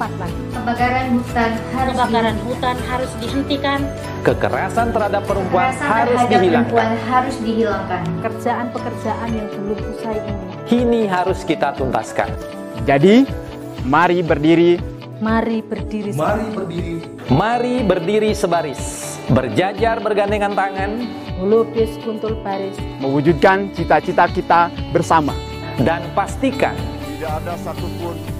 cepat lagi. Kebakaran hutan harus Kebakaran hutan harus dihentikan. Kekerasan terhadap perempuan Kekerasan harus terhadap dihilangkan. perempuan harus dihilangkan. Pekerjaan-pekerjaan yang belum usai ini. Kini harus kita tuntaskan. Jadi, mari berdiri, Mari berdiri Mari berdiri Mari berdiri sebaris, berjajar bergandengan tangan, melukis kuntul baris, mewujudkan cita-cita kita bersama. dan pastikan Tidak ada satupun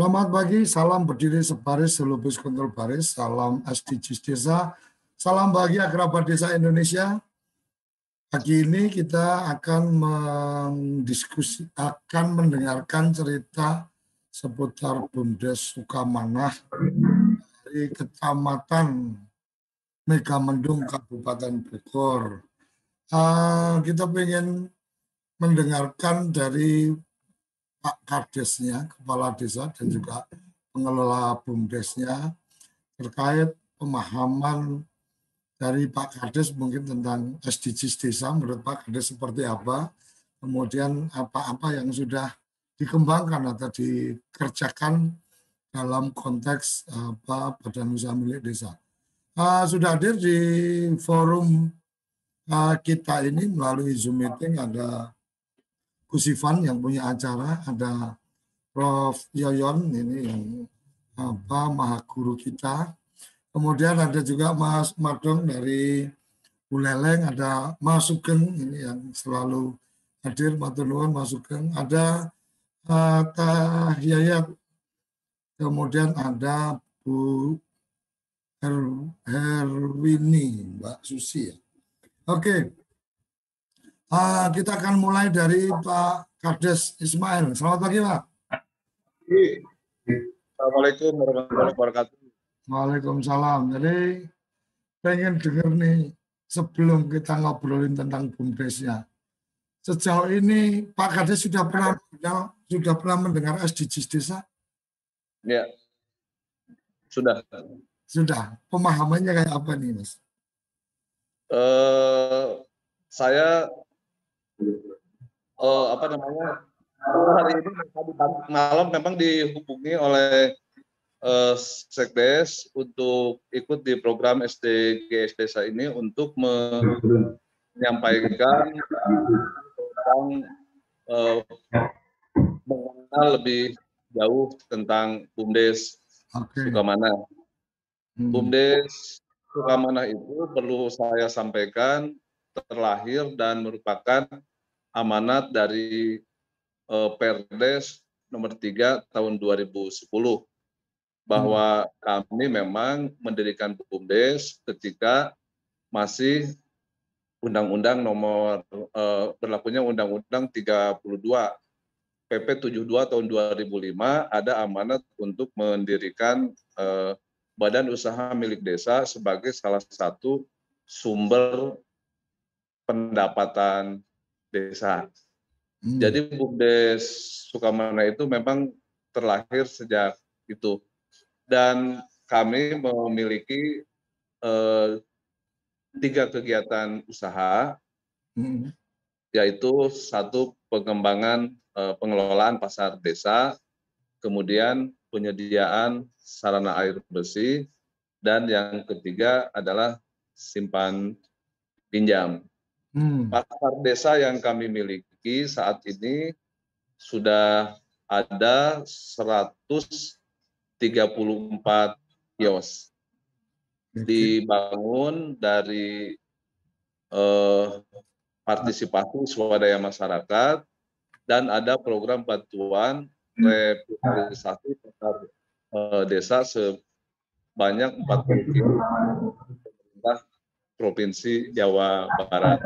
Selamat pagi, salam berdiri sebaris, selubis kontrol baris, salam SDGs Desa, salam bahagia kerabat desa Indonesia. Pagi ini kita akan mendiskusi, akan mendengarkan cerita seputar Bumdes Sukamanah dari Kecamatan Megamendung, Kabupaten Bogor. Ah, kita ingin mendengarkan dari Pak Kadesnya, Kepala Desa dan juga pengelola BUMDesnya terkait pemahaman dari Pak Kades mungkin tentang SDGs desa menurut Pak Kades seperti apa, kemudian apa-apa yang sudah dikembangkan atau dikerjakan dalam konteks apa badan usaha milik desa. Uh, sudah hadir di forum uh, kita ini melalui Zoom meeting ada Gus Ivan yang punya acara, ada Prof. Yoyon ini yang apa maha guru kita. Kemudian ada juga Mas Madong dari Buleleng, ada Mas Sugeng ini yang selalu hadir, Matur nuwun Mas Sugeng. Ada uh, kemudian ada Bu Her Herwini, Mbak Susi ya. Oke, Uh, kita akan mulai dari Pak Kades Ismail. Selamat pagi, Pak. Assalamualaikum warahmatullahi wabarakatuh. Waalaikumsalam. Jadi pengen dengar nih sebelum kita ngobrolin tentang bumdesnya. Sejauh ini Pak Kades sudah pernah sudah pernah mendengar SDGs desa? Ya, sudah. Sudah. Pemahamannya kayak apa nih, Mas? Uh, saya uh, apa namanya hari ini tadi malam memang dihubungi oleh uh, Sekdes untuk ikut di program SDGs Desa ini untuk menyampaikan tentang uh, mengenal lebih jauh tentang BUMDes okay. Sukamana. Hmm. BUMDes Sukamana itu perlu saya sampaikan terlahir dan merupakan amanat dari uh, Perdes nomor 3 tahun 2010 bahwa kami memang mendirikan BUMDes ketika masih Undang-Undang nomor uh, berlakunya Undang-Undang 32 PP 72 tahun 2005 ada amanat untuk mendirikan uh, badan usaha milik desa sebagai salah satu sumber pendapatan desa. Hmm. Jadi BUMDes Sukamana itu memang terlahir sejak itu. Dan kami memiliki eh, tiga kegiatan usaha, Hmm. yaitu satu pengembangan eh, pengelolaan pasar desa, kemudian penyediaan sarana air bersih, dan yang ketiga adalah simpan pinjam. Hmm. Pasar desa yang kami miliki saat ini sudah ada 134 kios dibangun dari eh, partisipasi swadaya masyarakat dan ada program bantuan revitalisasi pasar eh, desa sebanyak 40 kios pemerintah provinsi Jawa Barat.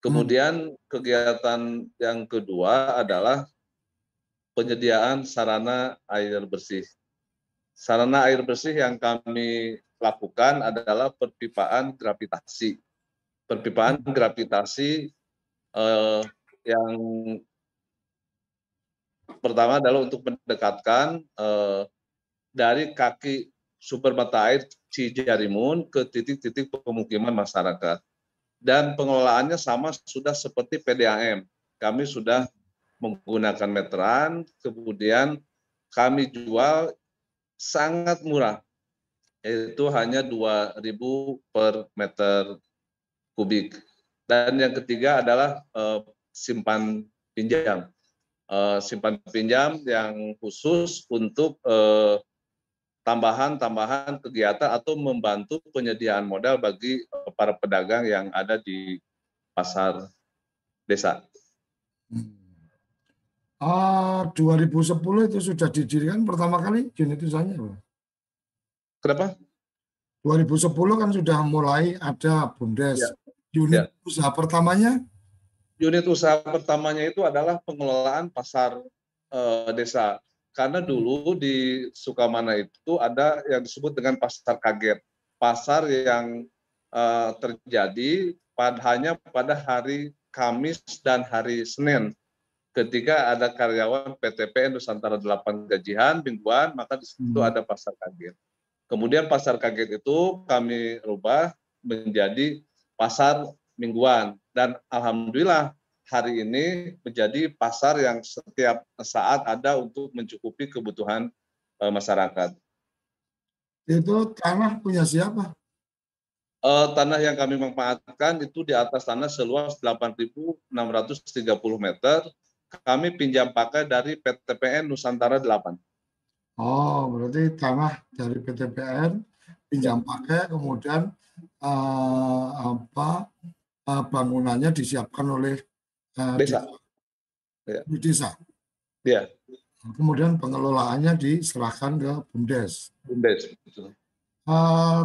Kemudian kegiatan yang kedua adalah penyediaan sarana air bersih. Sarana air bersih yang kami lakukan adalah perpipaan gravitasi. Perpipaan gravitasi eh, yang pertama adalah untuk mendekatkan eh, dari kaki sumber mata air Cijarimun ke titik-titik pemukiman masyarakat. Dan pengelolaannya sama sudah seperti PDAM. Kami sudah menggunakan meteran, kemudian kami jual sangat murah, yaitu hanya 2.000 per meter kubik. Dan yang ketiga adalah eh, simpan pinjam. Eh, simpan pinjam yang khusus untuk eh, tambahan-tambahan kegiatan atau membantu penyediaan modal bagi eh, para pedagang yang ada di pasar desa. Ah, 2010 itu sudah didirikan pertama kali unit usahanya. Kenapa? 2010 kan sudah mulai ada BUMDes. Ya. Unit Ya. usaha pertamanya Unit usaha pertamanya itu adalah pengelolaan pasar eh, desa. Karena dulu di Sukamana itu ada yang disebut dengan pasar kaget. Pasar yang eh, terjadi pada, hanya pada hari Kamis dan hari Senin. Ketika ada karyawan PTPN Nusantara 8 gajian mingguan, maka di situ Hmm. ada pasar kaget. Kemudian pasar kaget itu kami rubah menjadi pasar mingguan dan alhamdulillah hari ini menjadi pasar yang setiap saat ada untuk mencukupi kebutuhan eh, masyarakat. itu tanah punya siapa? Eh, tanah yang kami manfaatkan itu di atas tanah seluas 8.630 meter. Kami pinjam pakai dari PTPN Nusantara 8. Oh, berarti tanah dari PTPN pinjam pakai kemudian eh, apa eh, bangunannya disiapkan oleh eh, Desa. Ya. di desa. Ya, Kemudian pengelolaannya diserahkan ke BUMDes. BUMDes. Eh,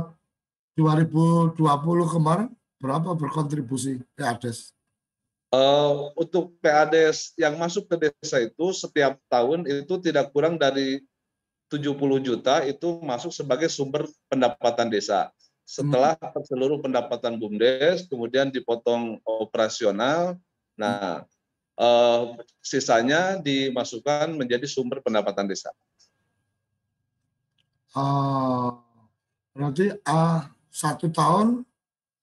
2020 kemarin berapa berkontribusi PADes? Eh, untuk PADS yang masuk ke desa itu setiap tahun itu tidak kurang dari 70 juta itu masuk sebagai sumber pendapatan desa. Setelah seluruh pendapatan BUMDes, kemudian dipotong operasional, nah eh, sisanya dimasukkan menjadi sumber pendapatan desa. Eh, berarti ah, satu tahun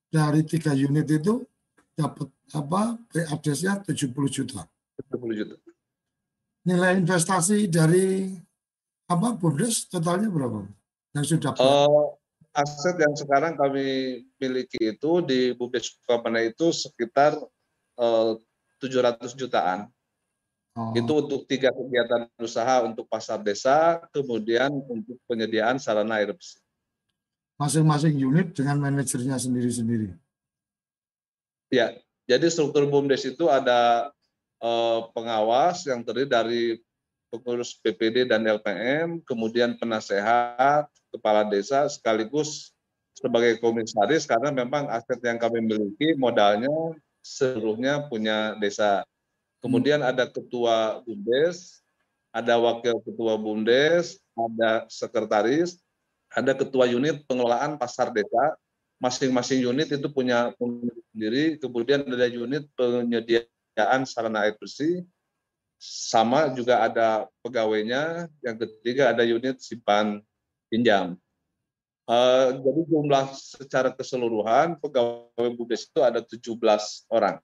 dari tiga unit itu dapat apa PADes-nya 70 juta. 70 juta. Nilai investasi dari apa BUMDes totalnya berapa? Yang sudah Eh, aset yang sekarang kami miliki itu di BUMDes Sukabana itu sekitar eh, 700 jutaan. Oh, Itu untuk tiga kegiatan usaha untuk pasar desa, kemudian untuk penyediaan sarana air bersih. masing-masing unit dengan manajernya sendiri-sendiri. Ya, jadi struktur BUMDes itu ada eh, pengawas yang terdiri dari pengurus PPD dan LPM, kemudian penasehat, kepala desa, sekaligus sebagai komisaris karena memang aset yang kami miliki modalnya seluruhnya punya desa. Kemudian ada ketua BUMDes, ada wakil ketua BUMDes, ada sekretaris, ada ketua unit pengelolaan pasar desa. Masing-masing unit itu punya sendiri. Kemudian ada unit penyediaan sarana air bersih. sama juga ada pegawainya, yang ketiga ada unit simpan pinjam. Uh, jadi jumlah secara keseluruhan pegawai BUMDes itu ada 17 orang.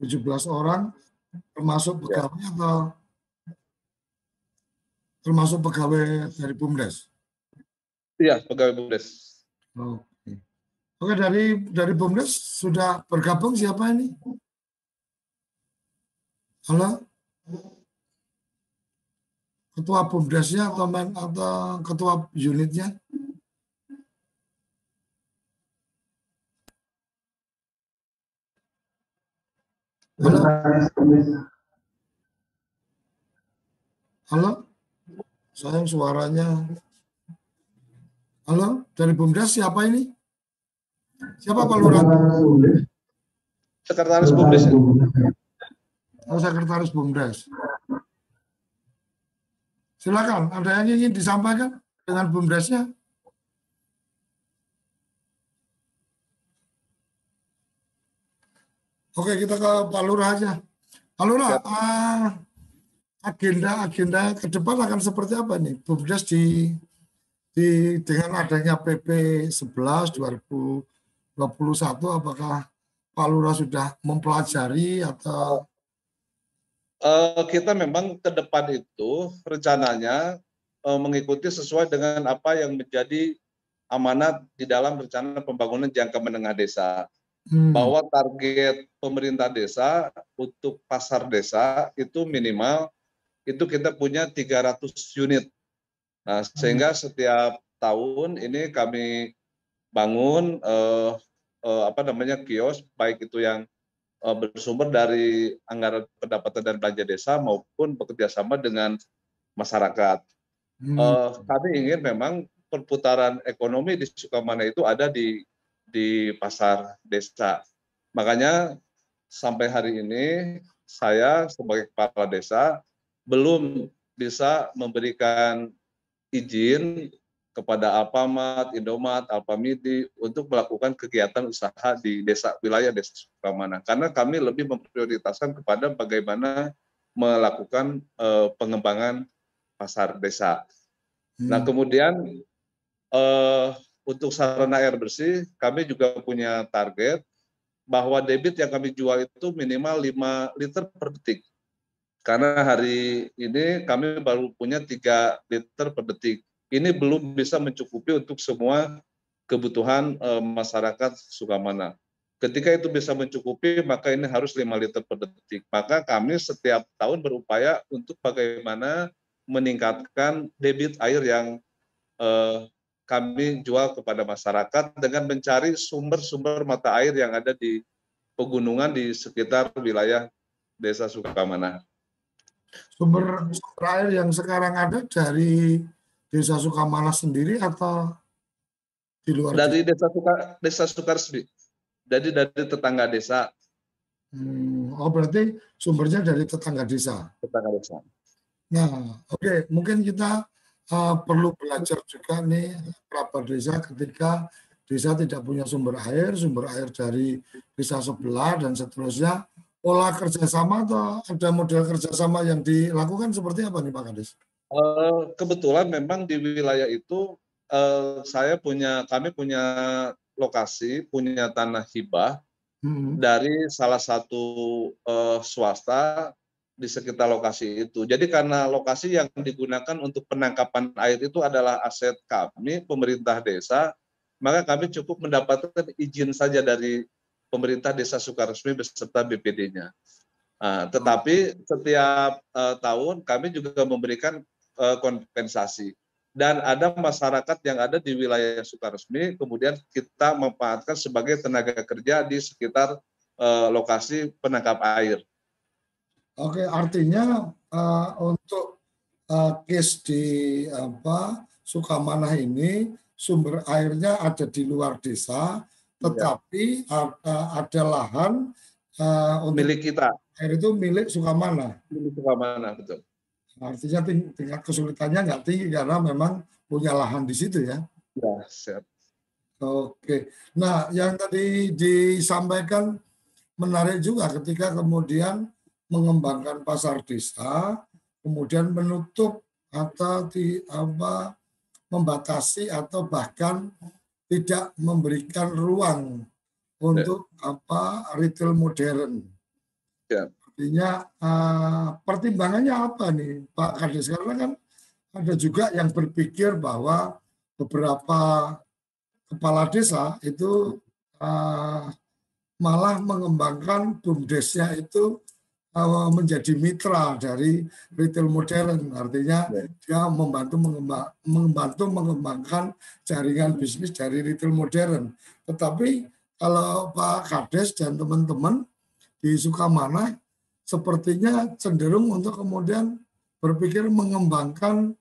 17 orang termasuk ya. pegawai ya. atau termasuk pegawai dari BUMDes? Iya, pegawai BUMDes. Oke. Oke, dari dari BUMDes sudah bergabung siapa ini? Halo? Ketua bumdesnya atau man, atau ketua unitnya? Halo? Halo? Sayang suaranya. Halo, dari Bumdes siapa ini? Siapa Pak Lurah? Sekretaris Bumdes. Oh, sekretaris Bumdes. Silakan, ada yang ingin disampaikan dengan bumdesnya? Oke, kita ke Pak Lurah aja. Pak Lurah, uh, agenda-agenda ke depan akan seperti apa nih? Bumdes di, di dengan adanya PP 11 2021 apakah Pak Lurah sudah mempelajari atau uh, kita memang ke depan itu rencananya uh, mengikuti sesuai dengan apa yang menjadi amanat di dalam rencana pembangunan jangka menengah desa. Hmm. Bahwa target pemerintah desa untuk pasar desa itu minimal itu kita punya 300 unit. Nah, sehingga hmm. setiap tahun ini kami bangun uh, uh, apa namanya kios baik itu yang Eh, bersumber dari anggaran pendapatan dan belanja desa maupun bekerja sama dengan masyarakat. Hmm. Uh, kami ingin memang perputaran ekonomi di Sukamana itu ada di di pasar desa. Makanya sampai hari ini saya sebagai kepala desa belum bisa memberikan izin kepada Alpamat, Indomat, Alpamidi untuk melakukan kegiatan usaha di desa wilayah desa Sukamana karena kami lebih memprioritaskan kepada bagaimana melakukan uh, pengembangan pasar desa. Hmm. Nah kemudian uh, untuk sarana air bersih kami juga punya target bahwa debit yang kami jual itu minimal 5 liter per detik. Karena hari ini kami baru punya 3 liter per detik ini belum bisa mencukupi untuk semua kebutuhan e, masyarakat Sukamana. Ketika itu bisa mencukupi, maka ini harus 5 liter per detik. Maka kami setiap tahun berupaya untuk bagaimana meningkatkan debit air yang e, kami jual kepada masyarakat dengan mencari sumber-sumber mata air yang ada di pegunungan di sekitar wilayah Desa Sukamana. Sumber, sumber air yang sekarang ada dari Desa Sukamana sendiri atau di luar? Dari Desa Suka Desa Sukarsmi. Jadi dari tetangga desa. Hmm, oh berarti sumbernya dari tetangga desa. Tetangga desa. Nah, oke, okay. mungkin kita uh, perlu belajar juga nih kerabat desa ketika desa tidak punya sumber air, sumber air dari desa sebelah dan seterusnya, pola kerjasama atau ada model kerjasama yang dilakukan seperti apa nih Pak Kades? Eh, kebetulan memang di wilayah itu uh, saya punya kami punya lokasi punya tanah hibah hmm. dari salah satu uh, swasta di sekitar lokasi itu. Jadi karena lokasi yang digunakan untuk penangkapan air itu adalah aset kami pemerintah desa, maka kami cukup mendapatkan izin saja dari pemerintah desa Sukaresmi beserta BPD-nya. Nah, tetapi setiap uh, tahun kami juga memberikan kompensasi. Dan ada masyarakat yang ada di wilayah Sukaresmi, kemudian kita memanfaatkan sebagai tenaga kerja di sekitar uh, lokasi penangkap air. Oke, artinya uh, untuk uh, case di apa Sukamanah ini sumber airnya ada di luar desa, tetapi ya. ada, ada lahan uh, untuk milik kita. Air itu milik Sukamana. Milik Sukamana, betul. Artinya tingkat kesulitannya nggak tinggi karena memang punya lahan di situ ya. Ya, siap. Oke. Nah, yang tadi disampaikan menarik juga ketika kemudian mengembangkan pasar desa, kemudian menutup atau di apa membatasi atau bahkan tidak memberikan ruang untuk apa retail modern. Ya. Artinya uh, pertimbangannya apa nih Pak Kades? Karena kan ada juga yang berpikir bahwa beberapa kepala desa itu uh, malah mengembangkan bumdesnya itu uh, menjadi mitra dari retail modern. Artinya ya. dia membantu mengembang, membantu mengembangkan jaringan bisnis dari retail modern. Tetapi kalau Pak Kades dan teman-teman di Sukamana sepertinya cenderung untuk kemudian berpikir mengembangkan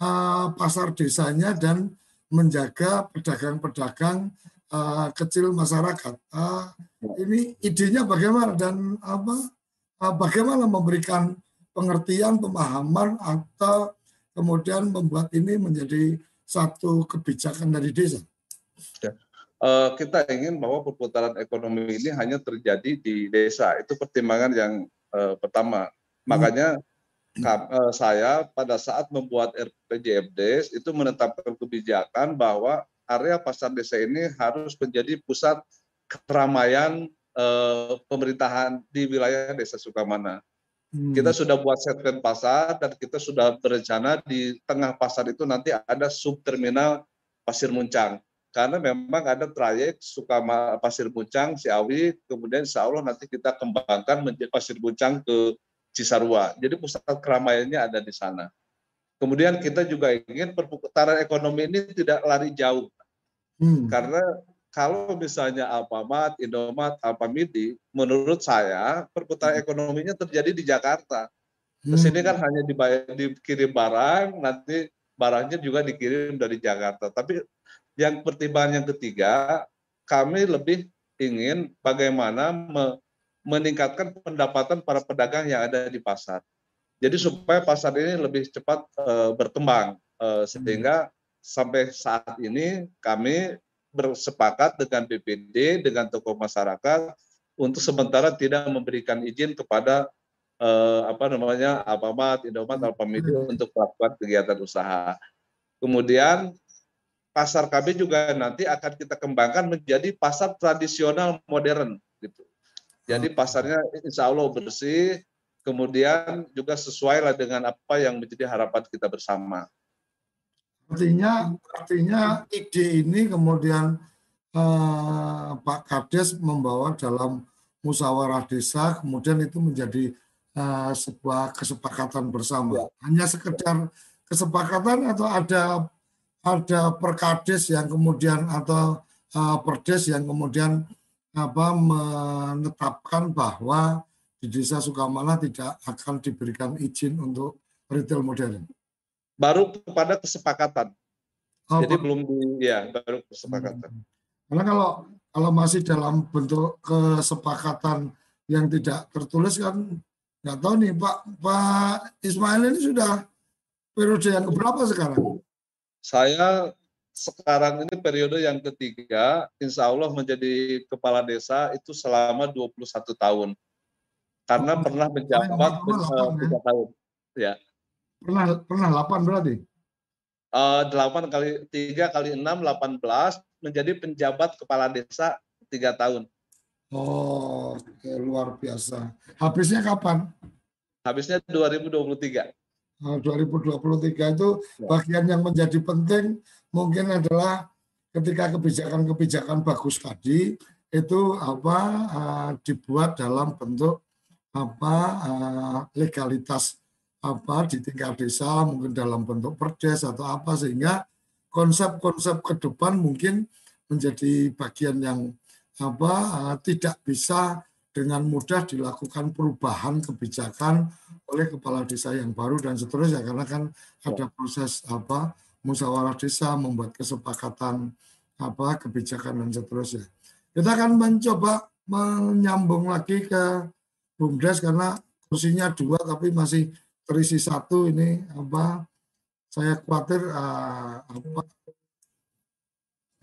uh, pasar desanya dan menjaga pedagang-pedagang uh, kecil masyarakat. Uh, ini idenya bagaimana dan apa? Uh, bagaimana memberikan pengertian, pemahaman atau kemudian membuat ini menjadi satu kebijakan dari desa. Ya. Uh, kita ingin bahwa perputaran ekonomi ini hanya terjadi di desa. Itu pertimbangan yang pertama. Makanya uh, saya pada saat membuat RPJMD itu menetapkan kebijakan bahwa area pasar desa ini harus menjadi pusat keramaian uh, pemerintahan di wilayah Desa Sukamana. Hmm. Kita sudah buat segmen pasar dan kita sudah berencana di tengah pasar itu nanti ada subterminal Pasir Muncang karena memang ada trayek Sukama Pasir Buncang, Ciawi, kemudian insya Allah nanti kita kembangkan menjadi Pasir Buncang ke Cisarua. Jadi pusat keramaiannya ada di sana. Kemudian kita juga ingin perputaran ekonomi ini tidak lari jauh. Hmm. Karena kalau misalnya Alfamart, Indomaret, Alfamidi, menurut saya perputaran hmm. ekonominya terjadi di Jakarta. Ke sini kan hanya dibayar, dikirim barang, nanti barangnya juga dikirim dari Jakarta. Tapi yang pertimbangan yang ketiga, kami lebih ingin bagaimana me meningkatkan pendapatan para pedagang yang ada di pasar. Jadi supaya pasar ini lebih cepat uh, berkembang uh, sehingga sampai saat ini kami bersepakat dengan BPD dengan tokoh masyarakat untuk sementara tidak memberikan izin kepada uh, apa namanya Alfamart, Indomaret, Alfamidi untuk melakukan kegiatan usaha. Kemudian pasar kami juga nanti akan kita kembangkan menjadi pasar tradisional modern gitu. Jadi pasarnya insya Allah bersih, kemudian juga sesuai lah dengan apa yang menjadi harapan kita bersama. Artinya, artinya ide ini kemudian eh, Pak Kades membawa dalam musyawarah desa, kemudian itu menjadi eh, sebuah kesepakatan bersama. Hanya sekedar kesepakatan atau ada ada perkades yang kemudian atau uh, perdes yang kemudian apa menetapkan bahwa di desa Sukamana tidak akan diberikan izin untuk retail modern. Baru kepada kesepakatan. Oh, Jadi belum di ya baru kesepakatan. Hmm. Karena kalau kalau masih dalam bentuk kesepakatan yang tidak tertulis kan nggak tahu nih Pak Pak Ismail ini sudah periode yang berapa sekarang? Saya sekarang ini periode yang ketiga, insya Allah menjadi kepala desa itu selama 21 tahun. Karena oh, pernah menjabat tiga tahun. Ya. Pernah pernah 8 berarti? Uh, 8 kali 3 kali 6, 18 menjadi penjabat kepala desa tiga tahun. Oh, luar biasa. Habisnya kapan? Habisnya 2023. 2023 nah, itu ya. bagian yang menjadi penting mungkin adalah ketika kebijakan-kebijakan bagus tadi itu apa uh, dibuat dalam bentuk apa uh, legalitas apa di tingkat desa mungkin dalam bentuk perdes atau apa sehingga konsep-konsep ke depan mungkin menjadi bagian yang apa uh, tidak bisa dengan mudah dilakukan perubahan kebijakan oleh kepala desa yang baru dan seterusnya. Karena kan ada proses apa musyawarah desa membuat kesepakatan apa kebijakan dan seterusnya. Kita akan mencoba menyambung lagi ke Bumdes karena kursinya dua tapi masih terisi satu. Ini apa saya khawatir uh, apa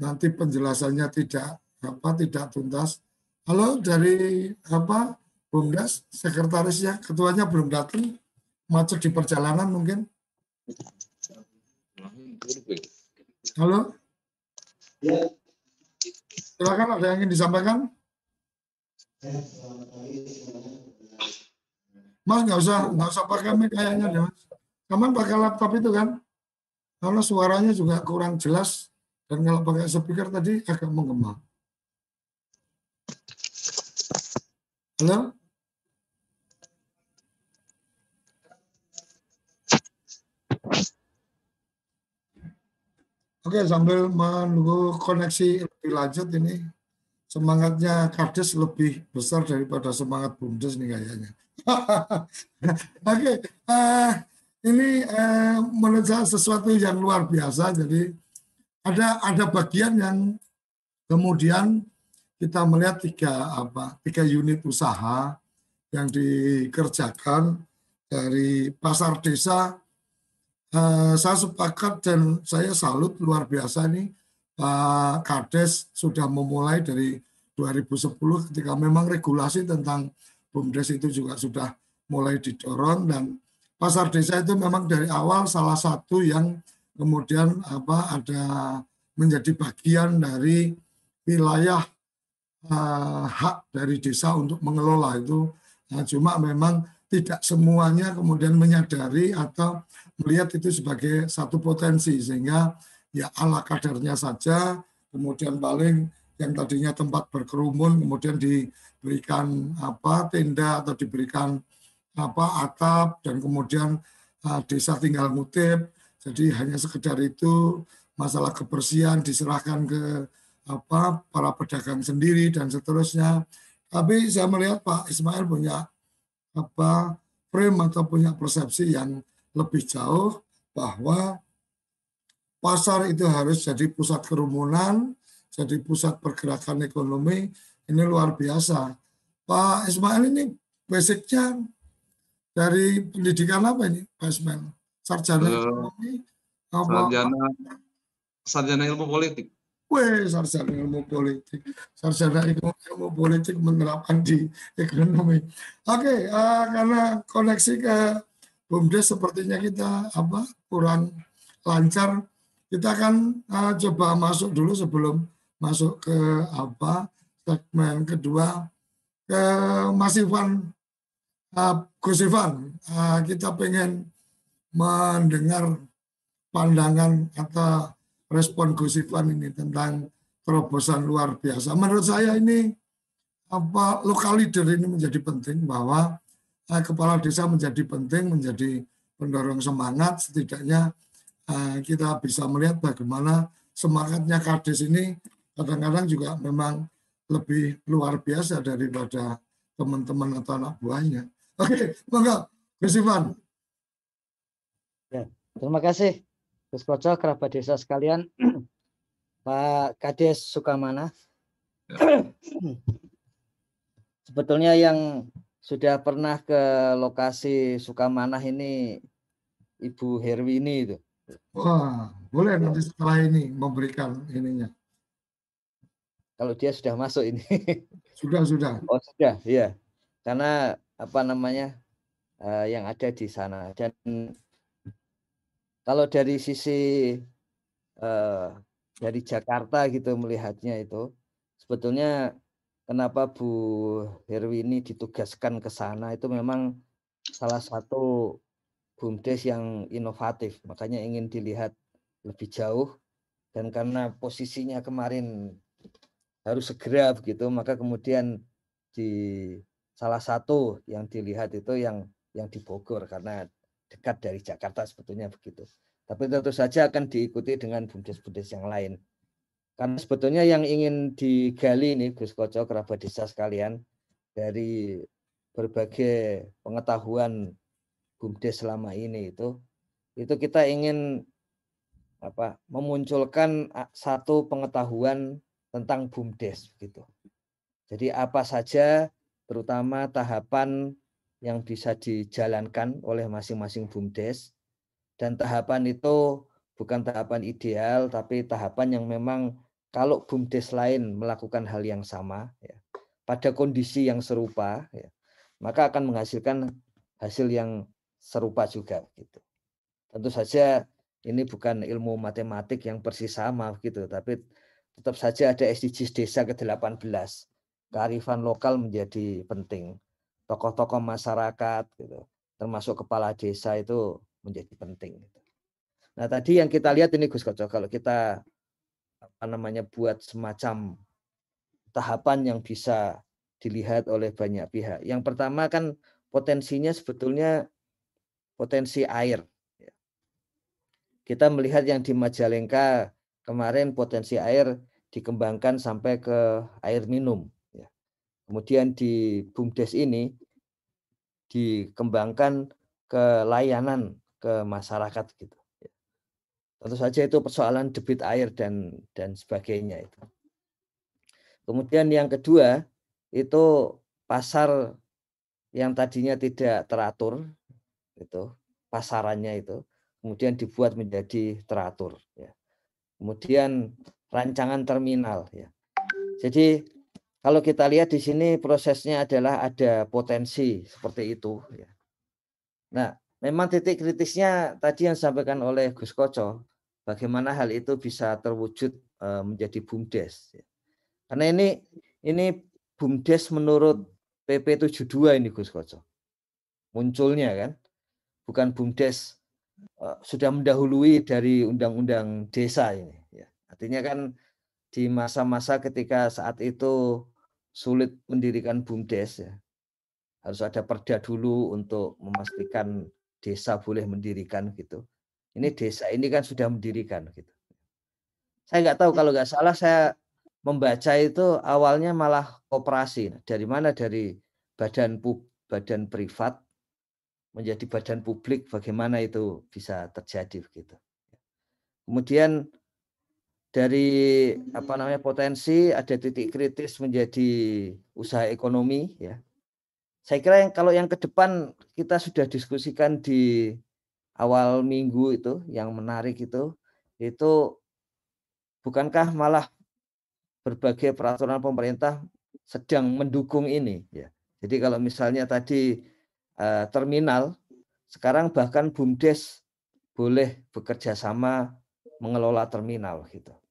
nanti penjelasannya tidak apa tidak tuntas Halo dari apa Bumdes, sekretarisnya, ketuanya belum datang, macet di perjalanan mungkin. Halo? Silakan ada yang ingin disampaikan? Mas nggak usah nggak usah pakai mic kayaknya deh mas. Kamu pakai laptop itu kan? Karena suaranya juga kurang jelas dan kalau pakai speaker tadi agak menggema. Halo? Oke, sambil menunggu koneksi lebih lanjut ini, semangatnya Kades lebih besar daripada semangat Bumdes nih kayaknya. Oke, uh, ini uh, menurut sesuatu yang luar biasa. Jadi ada ada bagian yang kemudian kita melihat tiga apa tiga unit usaha yang dikerjakan dari pasar desa. Uh, saya sepakat dan saya salut luar biasa nih Pak Kades sudah memulai dari 2010 ketika memang regulasi tentang BUMDes itu juga sudah mulai didorong dan pasar desa itu memang dari awal salah satu yang kemudian apa ada menjadi bagian dari wilayah uh, hak dari desa untuk mengelola itu. Nah, cuma memang tidak semuanya kemudian menyadari atau melihat itu sebagai satu potensi sehingga ya ala kadarnya saja kemudian paling yang tadinya tempat berkerumun kemudian diberikan apa tenda atau diberikan apa atap dan kemudian uh, desa tinggal ngutip. Jadi hanya sekedar itu masalah kebersihan diserahkan ke apa para pedagang sendiri dan seterusnya tapi saya melihat Pak Ismail punya apa frame atau punya persepsi yang lebih jauh bahwa pasar itu harus jadi pusat kerumunan, jadi pusat pergerakan ekonomi. Ini luar biasa. Pak Ismail ini basicnya dari pendidikan apa ini, Pak Ismail? Sarjana uh, ekonomi? Sarjana, sarjana ilmu politik. Weh, sarjana ilmu politik, sarjana ilmu, ilmu politik menerapkan di ekonomi. Oke, okay, uh, eh, karena koneksi ke BUMDes sepertinya kita apa kurang lancar. Kita akan uh, coba masuk dulu sebelum masuk ke apa segmen kedua ke Mas Ivan uh, Gus Ivan. Uh, kita pengen mendengar pandangan atau respon Gus Ivan ini tentang terobosan luar biasa. Menurut saya ini apa lokal leader ini menjadi penting bahwa eh, kepala desa menjadi penting menjadi pendorong semangat setidaknya eh, kita bisa melihat bagaimana semangatnya Kades ini kadang-kadang juga memang lebih luar biasa daripada teman-teman atau anak buahnya. Oke, monggo Gus Ivan. Ya, terima kasih. Gus Koco, kerabat desa sekalian, Pak Kades Sukamana. Ya. Sebetulnya yang sudah pernah ke lokasi Sukamanah ini Ibu Herwini itu. Wah, boleh nanti setelah ini memberikan ininya. Kalau dia sudah masuk ini. Sudah, sudah. Oh, sudah, iya. Karena apa namanya? Uh, yang ada di sana dan kalau dari sisi uh, dari Jakarta gitu melihatnya itu sebetulnya kenapa Bu Herwini ditugaskan ke sana itu memang salah satu bumdes yang inovatif makanya ingin dilihat lebih jauh dan karena posisinya kemarin harus segera begitu maka kemudian di salah satu yang dilihat itu yang yang di Bogor karena dekat dari Jakarta sebetulnya begitu. Tapi tentu saja akan diikuti dengan bumdes-bumdes yang lain. Karena sebetulnya yang ingin digali ini Gus Koco kerabat desa sekalian dari berbagai pengetahuan bumdes selama ini itu itu kita ingin apa memunculkan satu pengetahuan tentang bumdes gitu. Jadi apa saja terutama tahapan yang bisa dijalankan oleh masing-masing BUMDes dan tahapan itu bukan tahapan ideal tapi tahapan yang memang kalau BUMDes lain melakukan hal yang sama ya, pada kondisi yang serupa ya, maka akan menghasilkan hasil yang serupa juga gitu. Tentu saja ini bukan ilmu matematik yang persis sama gitu, tapi tetap saja ada SDGs desa ke-18. Kearifan lokal menjadi penting. Tokoh-tokoh masyarakat gitu, termasuk kepala desa itu menjadi penting. Gitu. Nah, tadi yang kita lihat ini Gus Koco, kalau kita apa namanya buat semacam tahapan yang bisa dilihat oleh banyak pihak. Yang pertama kan potensinya sebetulnya potensi air. Ya. Kita melihat yang di Majalengka kemarin potensi air dikembangkan sampai ke air minum. Kemudian di BUMDes ini dikembangkan ke layanan ke masyarakat gitu. Tentu saja itu persoalan debit air dan dan sebagainya itu. Kemudian yang kedua itu pasar yang tadinya tidak teratur itu pasarannya itu kemudian dibuat menjadi teratur ya. Kemudian rancangan terminal ya. Jadi kalau kita lihat di sini prosesnya adalah ada potensi seperti itu ya. Nah, memang titik kritisnya tadi yang disampaikan oleh Gus Koco bagaimana hal itu bisa terwujud menjadi BUMDes ya. Karena ini ini BUMDes menurut PP 72 ini Gus Koco. Munculnya kan. Bukan BUMDes uh, sudah mendahului dari undang-undang desa ini ya. Artinya kan di masa-masa ketika saat itu sulit mendirikan BUMDes ya. Harus ada perda dulu untuk memastikan desa boleh mendirikan gitu. Ini desa ini kan sudah mendirikan gitu. Saya nggak tahu kalau nggak salah saya membaca itu awalnya malah koperasi. Dari mana? Dari badan pub, badan privat menjadi badan publik. Bagaimana itu bisa terjadi begitu. Kemudian dari apa namanya potensi ada titik kritis menjadi usaha ekonomi ya. Saya kira yang kalau yang ke depan kita sudah diskusikan di awal minggu itu yang menarik itu itu bukankah malah berbagai peraturan pemerintah sedang mendukung ini ya. Jadi kalau misalnya tadi uh, terminal sekarang bahkan BUMDes boleh bekerja sama mengelola terminal gitu.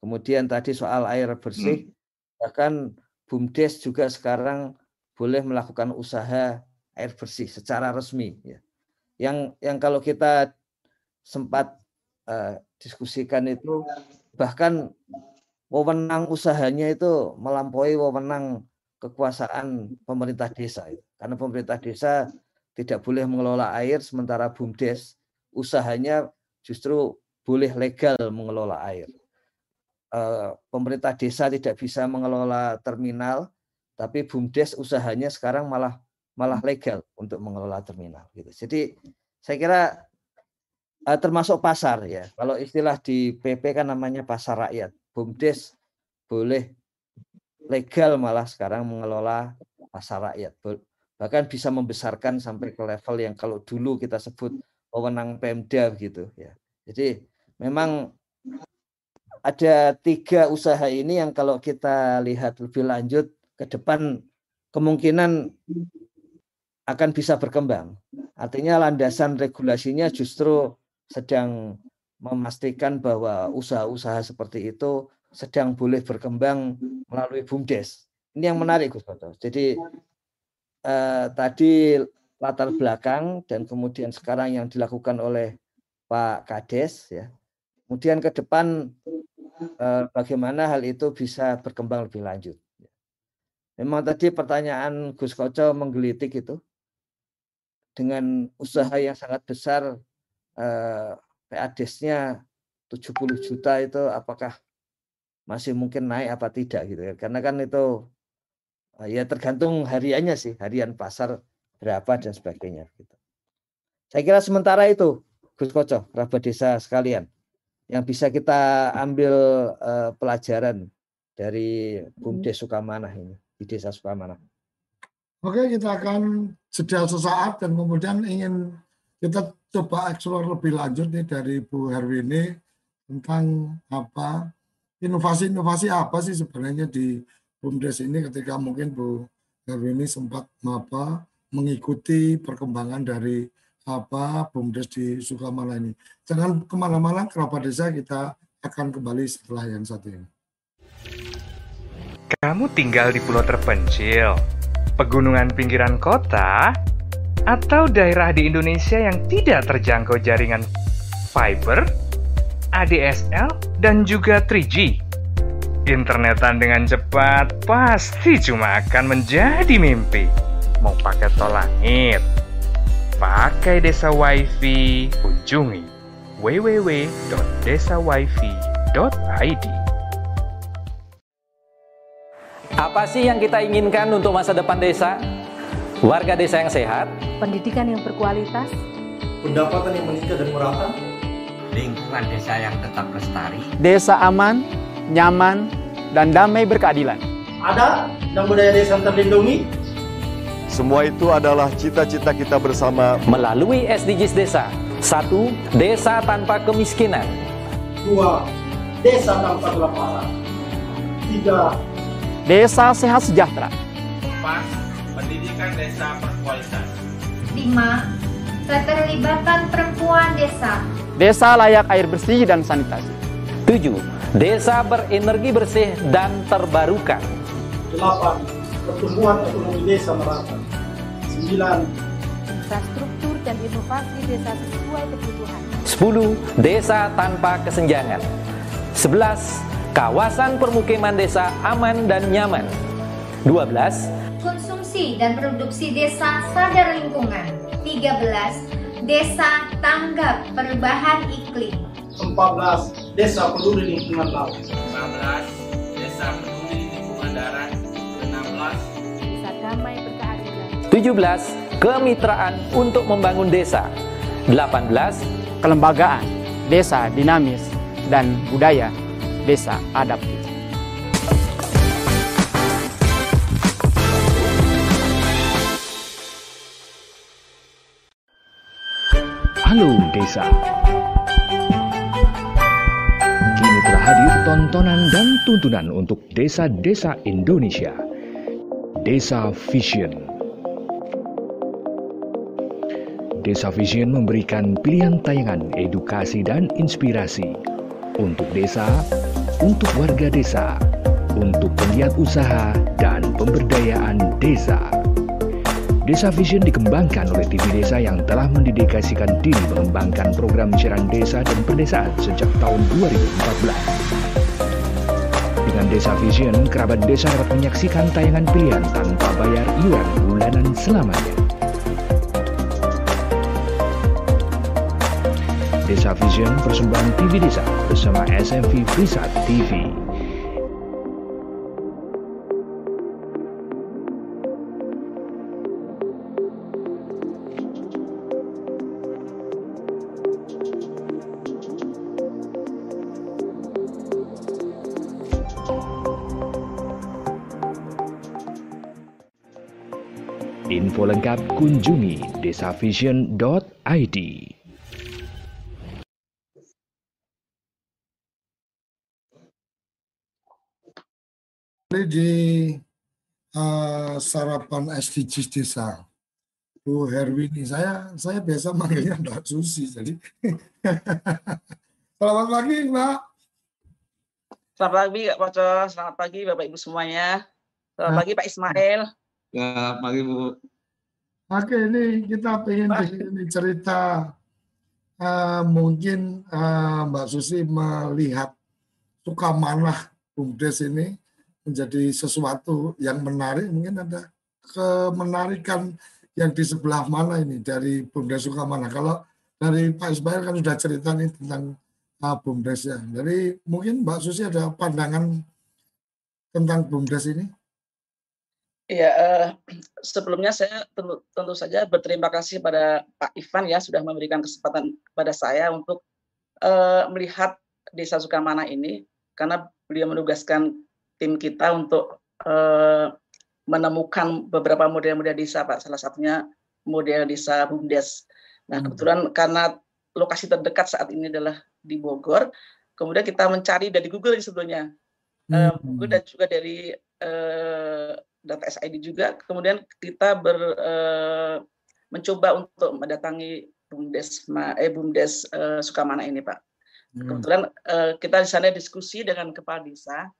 Kemudian tadi soal air bersih hmm. bahkan BUMDes juga sekarang boleh melakukan usaha air bersih secara resmi ya. Yang yang kalau kita sempat uh, diskusikan itu bahkan wewenang usahanya itu melampaui wewenang kekuasaan pemerintah desa itu. Karena pemerintah desa tidak boleh mengelola air sementara BUMDes usahanya justru boleh legal mengelola air. Pemerintah desa tidak bisa mengelola terminal, tapi BUMDes usahanya sekarang malah malah legal untuk mengelola terminal gitu. Jadi saya kira termasuk pasar ya. Kalau istilah di PP kan namanya pasar rakyat. BUMDes boleh legal malah sekarang mengelola pasar rakyat. Bahkan bisa membesarkan sampai ke level yang kalau dulu kita sebut wewenang Pemda gitu ya. Jadi memang ada tiga usaha ini yang kalau kita lihat lebih lanjut ke depan kemungkinan akan bisa berkembang. Artinya landasan regulasinya justru sedang memastikan bahwa usaha-usaha seperti itu sedang boleh berkembang melalui BUMDes. Ini yang menarik Gus Toto. Jadi eh, tadi latar belakang dan kemudian sekarang yang dilakukan oleh Pak Kades ya. Kemudian ke depan bagaimana hal itu bisa berkembang lebih lanjut. Memang tadi pertanyaan Gus Koco menggelitik itu dengan usaha yang sangat besar eh, PADES-nya 70 juta itu apakah masih mungkin naik apa tidak gitu ya. Karena kan itu eh, ya tergantung hariannya sih, harian pasar berapa dan sebagainya gitu. Saya kira sementara itu Gus Koco, kerabat desa sekalian yang bisa kita ambil uh, pelajaran dari BUMDes Sukamanah ini di Desa Sukamanah. Oke, kita akan jeda sesaat dan kemudian ingin kita coba eksplor lebih lanjut nih dari Bu Herwini tentang apa inovasi-inovasi apa sih sebenarnya di BUMDes ini ketika mungkin Bu Herwini sempat apa mengikuti perkembangan dari apa BUMDes di Sukamana ini. Jangan ke mana-mana, kerabat desa kita akan kembali setelah yang satu ini. Kamu tinggal di pulau terpencil, pegunungan pinggiran kota, atau daerah di Indonesia yang tidak terjangkau jaringan fiber, ADSL, dan juga 3G. Internetan dengan cepat pasti cuma akan menjadi mimpi. Mau pakai tol langit, pakai desa wifi, kunjungi www.desawifi.id. Apa sih yang kita inginkan untuk masa depan desa? Warga desa yang sehat, pendidikan yang berkualitas, pendapatan yang meningkat dan merata, lingkungan desa yang tetap lestari, desa aman, nyaman, dan damai berkeadilan. Ada dan budaya desa terlindungi, semua itu adalah cita-cita kita bersama melalui SDGs Desa. Satu, desa tanpa kemiskinan. Dua, desa tanpa kelaparan. Tiga, desa sehat sejahtera. Empat, pendidikan desa berkualitas. Lima, keterlibatan perempuan desa. Desa layak air bersih dan sanitasi. Tujuh, desa berenergi bersih dan terbarukan. Delapan, pertumbuhan ekonomi desa merata. 9. Infrastruktur dan inovasi desa sesuai kebutuhan. 10. Desa tanpa kesenjangan. 11. Kawasan permukiman desa aman dan nyaman. 12. Konsumsi dan produksi desa sadar lingkungan. 13. Desa tanggap perubahan iklim. 14. Desa peduli lingkungan laut. 15. Desa peduli lingkungan darat. 16. Desa damai berkeadilan. 17. Kemitraan untuk membangun desa 18. Kelembagaan Desa dinamis dan budaya Desa adaptif Halo Desa Kini telah hadir tontonan dan tuntunan untuk desa-desa Indonesia Desa Vision Desa Vision memberikan pilihan tayangan edukasi dan inspirasi untuk desa, untuk warga desa, untuk penggiat usaha dan pemberdayaan desa. Desa Vision dikembangkan oleh TV Desa yang telah mendedikasikan diri mengembangkan program siaran desa dan pedesaan sejak tahun 2014. Desa Vision, kerabat desa dapat menyaksikan tayangan pilihan tanpa bayar iuran bulanan selamanya. Desa Vision persembahan TV Desa bersama SMV Prisat TV. Info lengkap kunjungi desavision.id. di uh, sarapan SDGs desa. Bu Herwini saya saya biasa manggilnya Mbak Susi jadi. Selamat pagi Mbak. Selamat pagi Kak Poco. Selamat pagi Bapak Ibu semuanya. Selamat nah. pagi Pak Ismail. Selamat pagi Bu Oke ini kita pengen ini cerita uh, mungkin uh, Mbak Susi melihat suka manah BUMDes ini menjadi sesuatu yang menarik. Mungkin ada kemenarikan yang di sebelah mana ini dari Bumdes Sukamana kalau dari Pak Ismail kan sudah cerita nih tentang uh, Bumdes ya. Jadi mungkin Mbak Susi ada pandangan tentang Bumdes ini Iya, uh, sebelumnya saya tentu, tentu saja berterima kasih pada Pak Ivan ya sudah memberikan kesempatan kepada saya untuk uh, melihat Desa Sukamana ini karena beliau menugaskan tim kita untuk uh, menemukan beberapa model-model desa, Pak. Salah satunya model desa Bumdes. Nah, hmm. kebetulan karena lokasi terdekat saat ini adalah di Bogor, kemudian kita mencari dari Google sebetulnya. Hmm. Uh, Google dan juga dari data SID juga. Kemudian kita ber, uh, mencoba untuk mendatangi BUMDes eh BUMDes uh, Sukamana ini, Pak. Hmm. Kebetulan uh, kita di sana diskusi dengan kepala desa,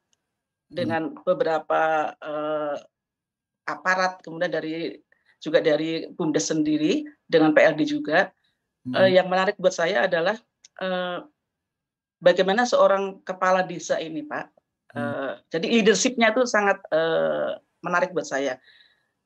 dengan hmm. beberapa uh, aparat, kemudian dari juga dari BUMDes sendiri, dengan PLD juga. Hmm. Uh, yang menarik buat saya adalah uh, bagaimana seorang kepala desa ini, Pak. Hmm. Uh, jadi leadershipnya itu sangat uh, menarik buat saya.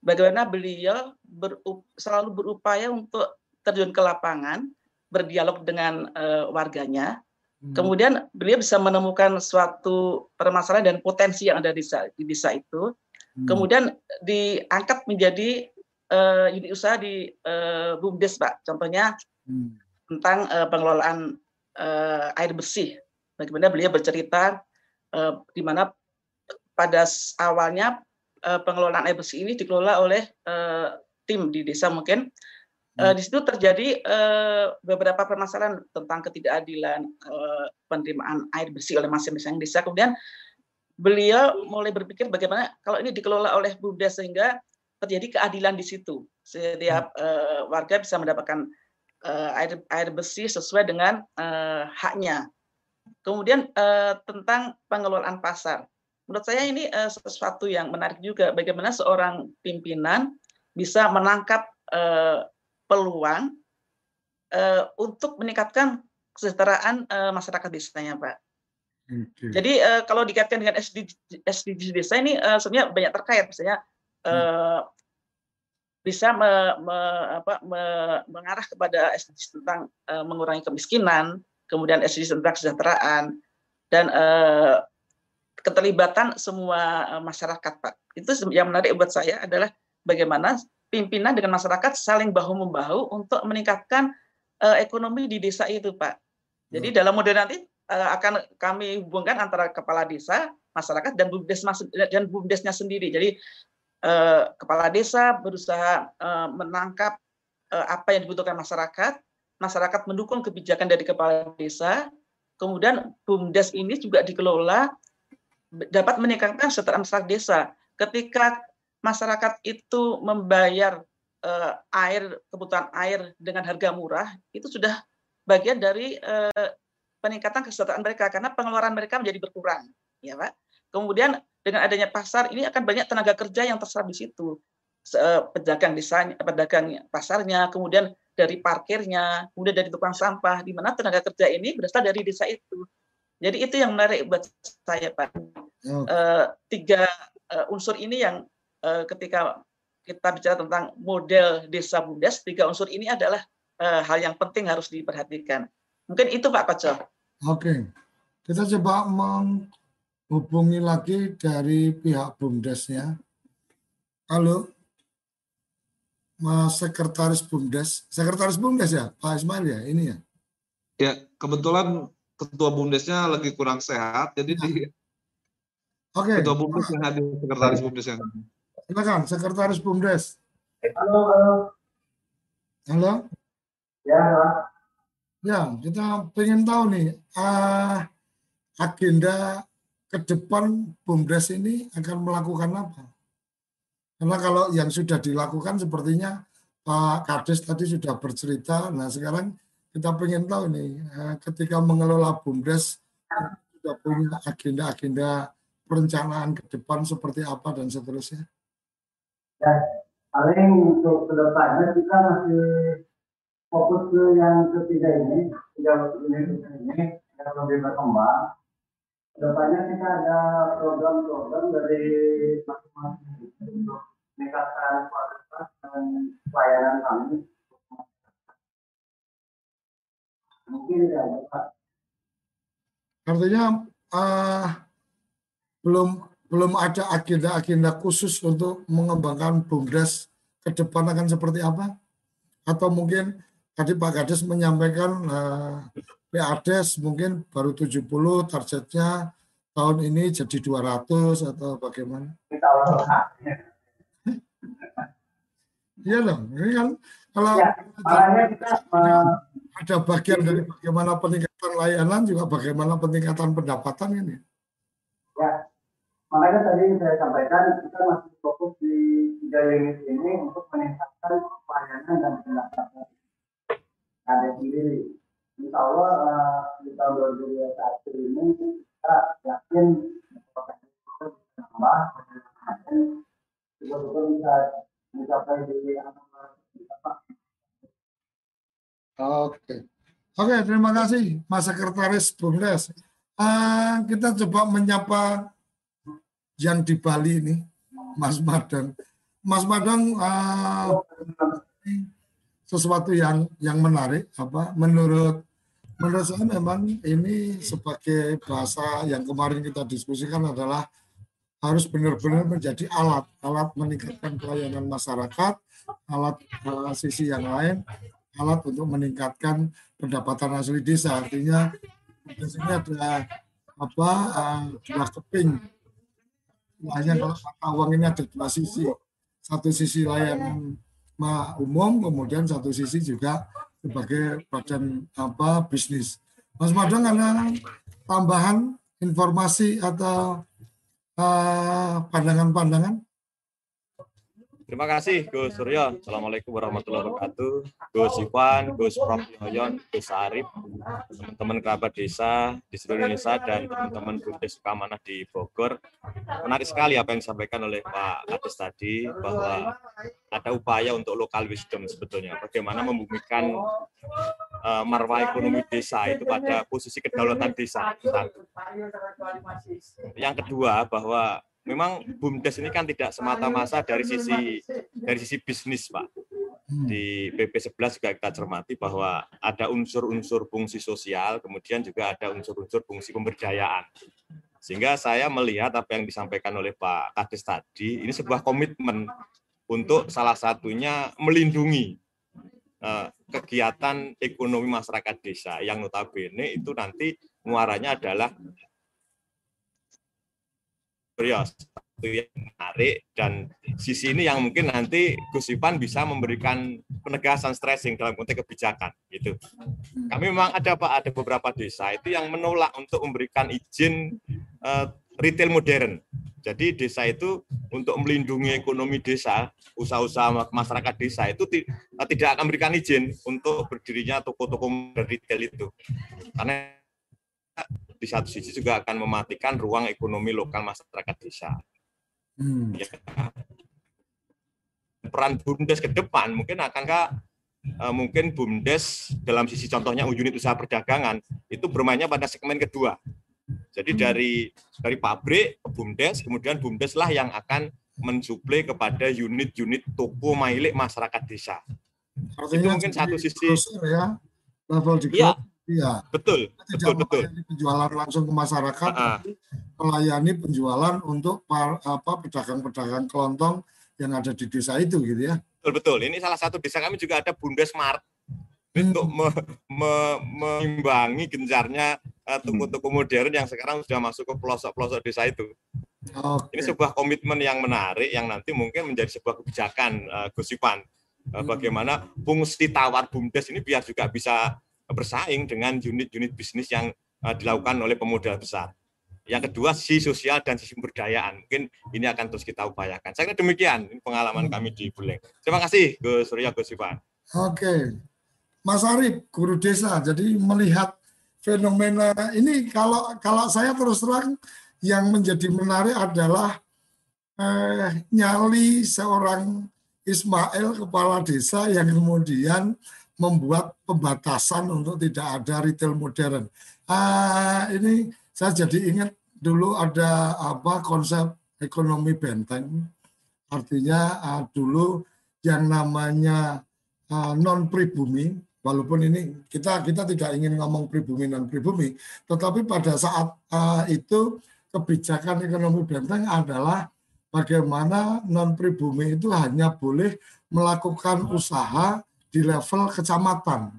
Bagaimana beliau berup, selalu berupaya untuk terjun ke lapangan, berdialog dengan uh, warganya, Hmm. Kemudian beliau bisa menemukan suatu permasalahan dan potensi yang ada di desa, di desa itu. Hmm. Kemudian diangkat menjadi uh, unit usaha di uh, BUMDes, Pak. Contohnya hmm. tentang uh, pengelolaan uh, air bersih. Bagaimana beliau bercerita uh, di mana pada awalnya uh, pengelolaan air bersih ini dikelola oleh uh, tim di desa mungkin Uh, di situ terjadi uh, beberapa permasalahan tentang ketidakadilan uh, penerimaan air bersih oleh masing-masing desa. Kemudian beliau mulai berpikir bagaimana kalau ini dikelola oleh BUMDes sehingga terjadi keadilan di situ. Setiap uh, warga bisa mendapatkan uh, air air bersih sesuai dengan uh, haknya. Kemudian uh, tentang pengelolaan pasar. Menurut saya ini uh, sesuatu yang menarik juga bagaimana seorang pimpinan bisa menangkap uh, peluang uh, untuk meningkatkan kesejahteraan uh, masyarakat desanya, Pak. Okay. Jadi uh, kalau dikaitkan dengan SDG, SDG desa ini uh, sebenarnya banyak terkait, misalnya uh, hmm. bisa me, me, apa, me, mengarah kepada SDG tentang uh, mengurangi kemiskinan, kemudian SDG tentang kesejahteraan dan uh, keterlibatan semua masyarakat, Pak. Itu yang menarik buat saya adalah bagaimana pimpinan dengan masyarakat saling bahu membahu untuk meningkatkan uh, ekonomi di desa itu, Pak. Jadi hmm. dalam model nanti uh, akan kami hubungkan antara kepala desa, masyarakat dan bumdes dan bumdesnya sendiri. Jadi uh, kepala desa berusaha uh, menangkap uh, apa yang dibutuhkan masyarakat, masyarakat mendukung kebijakan dari kepala desa, kemudian bumdes ini juga dikelola dapat meningkatkan kesejahteraan masyarakat desa. Ketika masyarakat itu membayar uh, air kebutuhan air dengan harga murah itu sudah bagian dari uh, peningkatan kesejahteraan mereka karena pengeluaran mereka menjadi berkurang ya pak. Kemudian dengan adanya pasar ini akan banyak tenaga kerja yang terserap di situ. Eh, pedagang desanya pedagang pasarnya kemudian dari parkirnya kemudian dari tukang sampah di mana tenaga kerja ini berasal dari desa itu. Jadi itu yang menarik buat saya pak oh. uh, tiga uh, unsur ini yang Eh, ketika kita bicara tentang model desa bumdes, tiga unsur ini adalah uh, hal yang penting harus diperhatikan. Mungkin itu Pak Koco. Oke, kita coba menghubungi lagi dari pihak bumdesnya. Halo, Mas Sekretaris Bumdes, Sekretaris Bumdes ya, Pak Ismail ya, ini ya? Ya, kebetulan Ketua Bumdesnya lagi kurang sehat, jadi di Oke. Ketua Bumdes yang hadir, Sekretaris Bumdes yang hadir. Silakan, Sekretaris Bumdes. Halo, halo. Halo. Ya, halo. Ya, kita pengen tahu nih, uh, agenda ke depan Bumdes ini akan melakukan apa? Karena kalau yang sudah dilakukan sepertinya Pak Kades tadi sudah bercerita, nah sekarang kita pengen tahu nih, uh, ketika mengelola Bumdes, sudah punya agenda-agenda perencanaan ke depan seperti apa dan seterusnya? dan paling untuk ke depannya kita masih fokus ke yang ketiga ini tiga ini ini yang lebih berkembang ke depannya kita ada program-program dari masing-masing untuk meningkatkan kualitas dan pelayanan kami mungkin ya Pak. Artinya uh, belum belum ada agenda-agenda khusus untuk mengembangkan BUMDes ke depan akan seperti apa? Atau mungkin tadi Pak Kades menyampaikan eh, PADES mungkin baru 70 targetnya tahun ini jadi 200 atau bagaimana? Iya dong, ini kan kalau ya, kita, uh, ada bagian dari bagaimana peningkatan layanan juga bagaimana peningkatan pendapatan ini. Ya, makanya tadi saya sampaikan kita masih fokus unit ini untuk meningkatkan pelayanan dan pendapatan ada sendiri. Insya Allah uh, di tahun 2021 ini kita yakin nambah betul-betul bisa mencapai di Oke. Oke, terima kasih Mas Sekretaris Bumdes. Uh, kita coba menyapa yang di Bali ini, Mas Madang. Mas Madang, uh, sesuatu yang yang menarik apa menurut menurut saya memang ini sebagai bahasa yang kemarin kita diskusikan adalah harus benar-benar menjadi alat alat meningkatkan pelayanan masyarakat alat uh, sisi yang lain alat untuk meningkatkan pendapatan asli desa artinya di sini ada apa uh, dua keping hanya kalau mata uang ini ada dua sisi satu sisi layanan umum, kemudian satu sisi juga sebagai badan apa bisnis. Mas Madang ada tambahan informasi atau uh, pandangan-pandangan? Terima kasih Gus Suryo. Assalamualaikum warahmatullahi wabarakatuh. Gus Iwan, Gus Prof. Yoyon, Gus Arif, teman-teman kerabat desa di seluruh Indonesia dan teman-teman Bumdes Sukamanah di Bogor. Menarik sekali apa yang disampaikan oleh Pak Kades tadi bahwa ada upaya untuk lokal wisdom sebetulnya. Bagaimana membumikan uh, marwah ekonomi desa itu pada posisi kedaulatan desa. Yang kedua bahwa memang bumdes ini kan tidak semata-mata dari sisi dari sisi bisnis pak. Di PP 11 juga kita cermati bahwa ada unsur-unsur fungsi sosial kemudian juga ada unsur-unsur fungsi pemberdayaan. Sehingga saya melihat apa yang disampaikan oleh Pak Kades tadi ini sebuah komitmen untuk salah satunya melindungi uh, kegiatan ekonomi masyarakat desa. Yang notabene itu nanti muaranya adalah ya satu yang menarik dan sisi ini yang mungkin nanti Gus Ipan bisa memberikan penegasan stressing dalam konteks kebijakan gitu. Kami memang ada Pak ada beberapa desa itu yang menolak untuk memberikan izin uh, retail modern. Jadi desa itu untuk melindungi ekonomi desa, usaha-usaha masyarakat desa itu tidak akan memberikan izin untuk berdirinya toko-toko retail itu. Karena di satu sisi juga akan mematikan ruang ekonomi lokal masyarakat desa. Hmm. Ya. Peran BUMDes ke depan mungkin akankah uh, mungkin BUMDes dalam sisi contohnya unit usaha perdagangan itu bermainnya pada segmen kedua. Jadi hmm. dari dari pabrik ke BUMDes, kemudian BUMDes lah yang akan mensuplai kepada unit-unit toko milik masyarakat desa. Artinya itu mungkin satu sisi ya, level di ya, Iya. Betul. Tidak betul, betul. penjualan langsung ke masyarakat, uh -uh. melayani penjualan untuk par, apa pedagang-pedagang kelontong yang ada di desa itu gitu ya. Betul betul. Ini salah satu desa kami juga ada Bunda Smart hmm. untuk me, me, mengimbangi gencarnya uh, toko-toko modern yang sekarang sudah masuk ke pelosok-pelosok desa itu. Okay. Ini sebuah komitmen yang menarik yang nanti mungkin menjadi sebuah kebijakan uh, Gus Ipan. Uh, bagaimana fungsi tawar bumdes ini biar juga bisa bersaing dengan unit-unit bisnis yang uh, dilakukan oleh pemodal besar. Yang kedua, sisi sosial dan sisi pemberdayaan. Mungkin ini akan terus kita upayakan. Saya kira demikian pengalaman kami di Buleng. Terima kasih, Gus Surya, Gus Ivan. Oke. Mas Arif, guru desa. Jadi melihat fenomena ini kalau kalau saya terus terang yang menjadi menarik adalah eh, nyali seorang Ismail kepala desa yang kemudian membuat pembatasan untuk tidak ada retail modern. Ah, ini saya jadi ingat dulu ada apa konsep ekonomi benteng. Artinya ah, dulu yang namanya ah, non pribumi, walaupun ini kita kita tidak ingin ngomong pribumi non pribumi, tetapi pada saat ah, itu kebijakan ekonomi benteng adalah bagaimana non pribumi itu hanya boleh melakukan usaha di level kecamatan.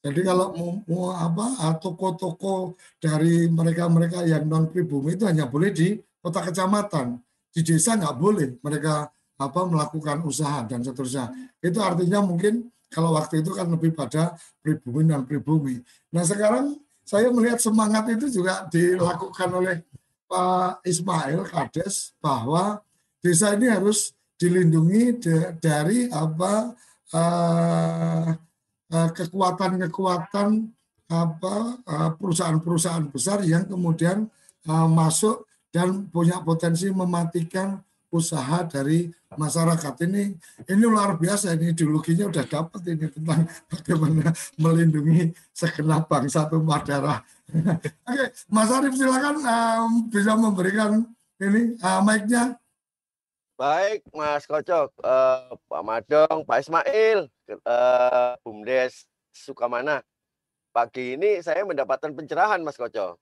Jadi kalau mau, apa ah, toko-toko dari mereka-mereka yang non pribumi itu hanya boleh di kota kecamatan, di desa nggak boleh mereka apa melakukan usaha dan seterusnya. Itu artinya mungkin kalau waktu itu kan lebih pada pribumi dan pribumi. Nah sekarang saya melihat semangat itu juga dilakukan oleh Pak Ismail Kades bahwa desa ini harus dilindungi dari apa kekuatan-kekuatan apa perusahaan-perusahaan besar yang kemudian masuk dan punya potensi mematikan usaha dari masyarakat ini ini luar biasa ini ideologinya udah dapat ini tentang bagaimana melindungi segenap bangsa tumpah darah. Oke, Mas Arief silakan um, bisa memberikan ini uh, mic-nya. Baik, Mas Kocok, uh, Pak Madong, Pak Ismail, uh, Bumdes Sukamana. Pagi ini saya mendapatkan pencerahan, Mas Kocok,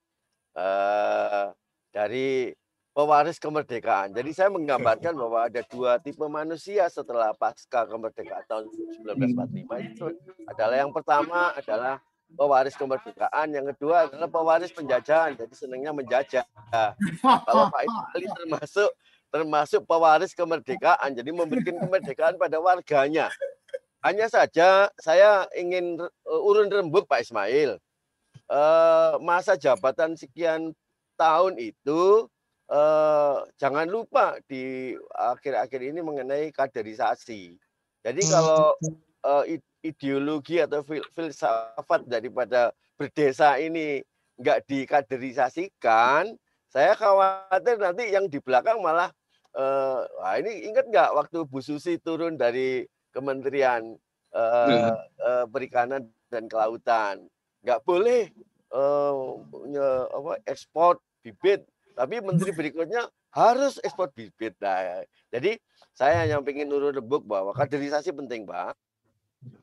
uh, dari pewaris kemerdekaan. Jadi saya menggambarkan bahwa ada dua tipe manusia setelah pasca kemerdekaan tahun 1945 itu adalah yang pertama adalah pewaris kemerdekaan, yang kedua adalah pewaris penjajahan. Jadi senangnya menjajah. Kalau Pak Ismail termasuk termasuk pewaris kemerdekaan, jadi memberikan kemerdekaan pada warganya. Hanya saja saya ingin urun rembuk Pak Ismail. masa jabatan sekian tahun itu eh, jangan lupa di akhir-akhir ini mengenai kaderisasi. Jadi kalau eh, ideologi atau fil filsafat daripada berdesa ini nggak dikaderisasikan, saya khawatir nanti yang di belakang malah eh, wah ini ingat nggak waktu Bu Susi turun dari Kementerian eh, eh, Perikanan dan Kelautan, nggak boleh eh, apa, ekspor bibit tapi menteri berikutnya harus ekspor bibit. Nah, jadi saya hanya ingin urut rebuk bahwa kaderisasi penting, Pak.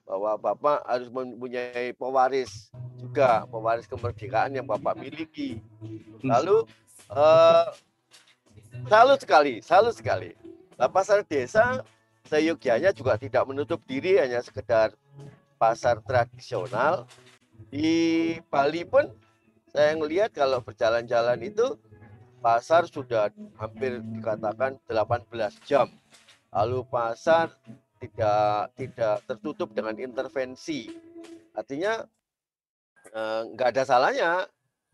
Bahwa Bapak harus mempunyai pewaris juga, pewaris kemerdekaan yang Bapak miliki. Lalu eh, salut sekali, salut sekali. Nah, pasar desa seyogianya juga tidak menutup diri hanya sekedar pasar tradisional. Di Bali pun saya melihat kalau berjalan-jalan itu pasar sudah hampir dikatakan 18 jam. Lalu pasar tidak tidak tertutup dengan intervensi. Artinya eh, nggak ada salahnya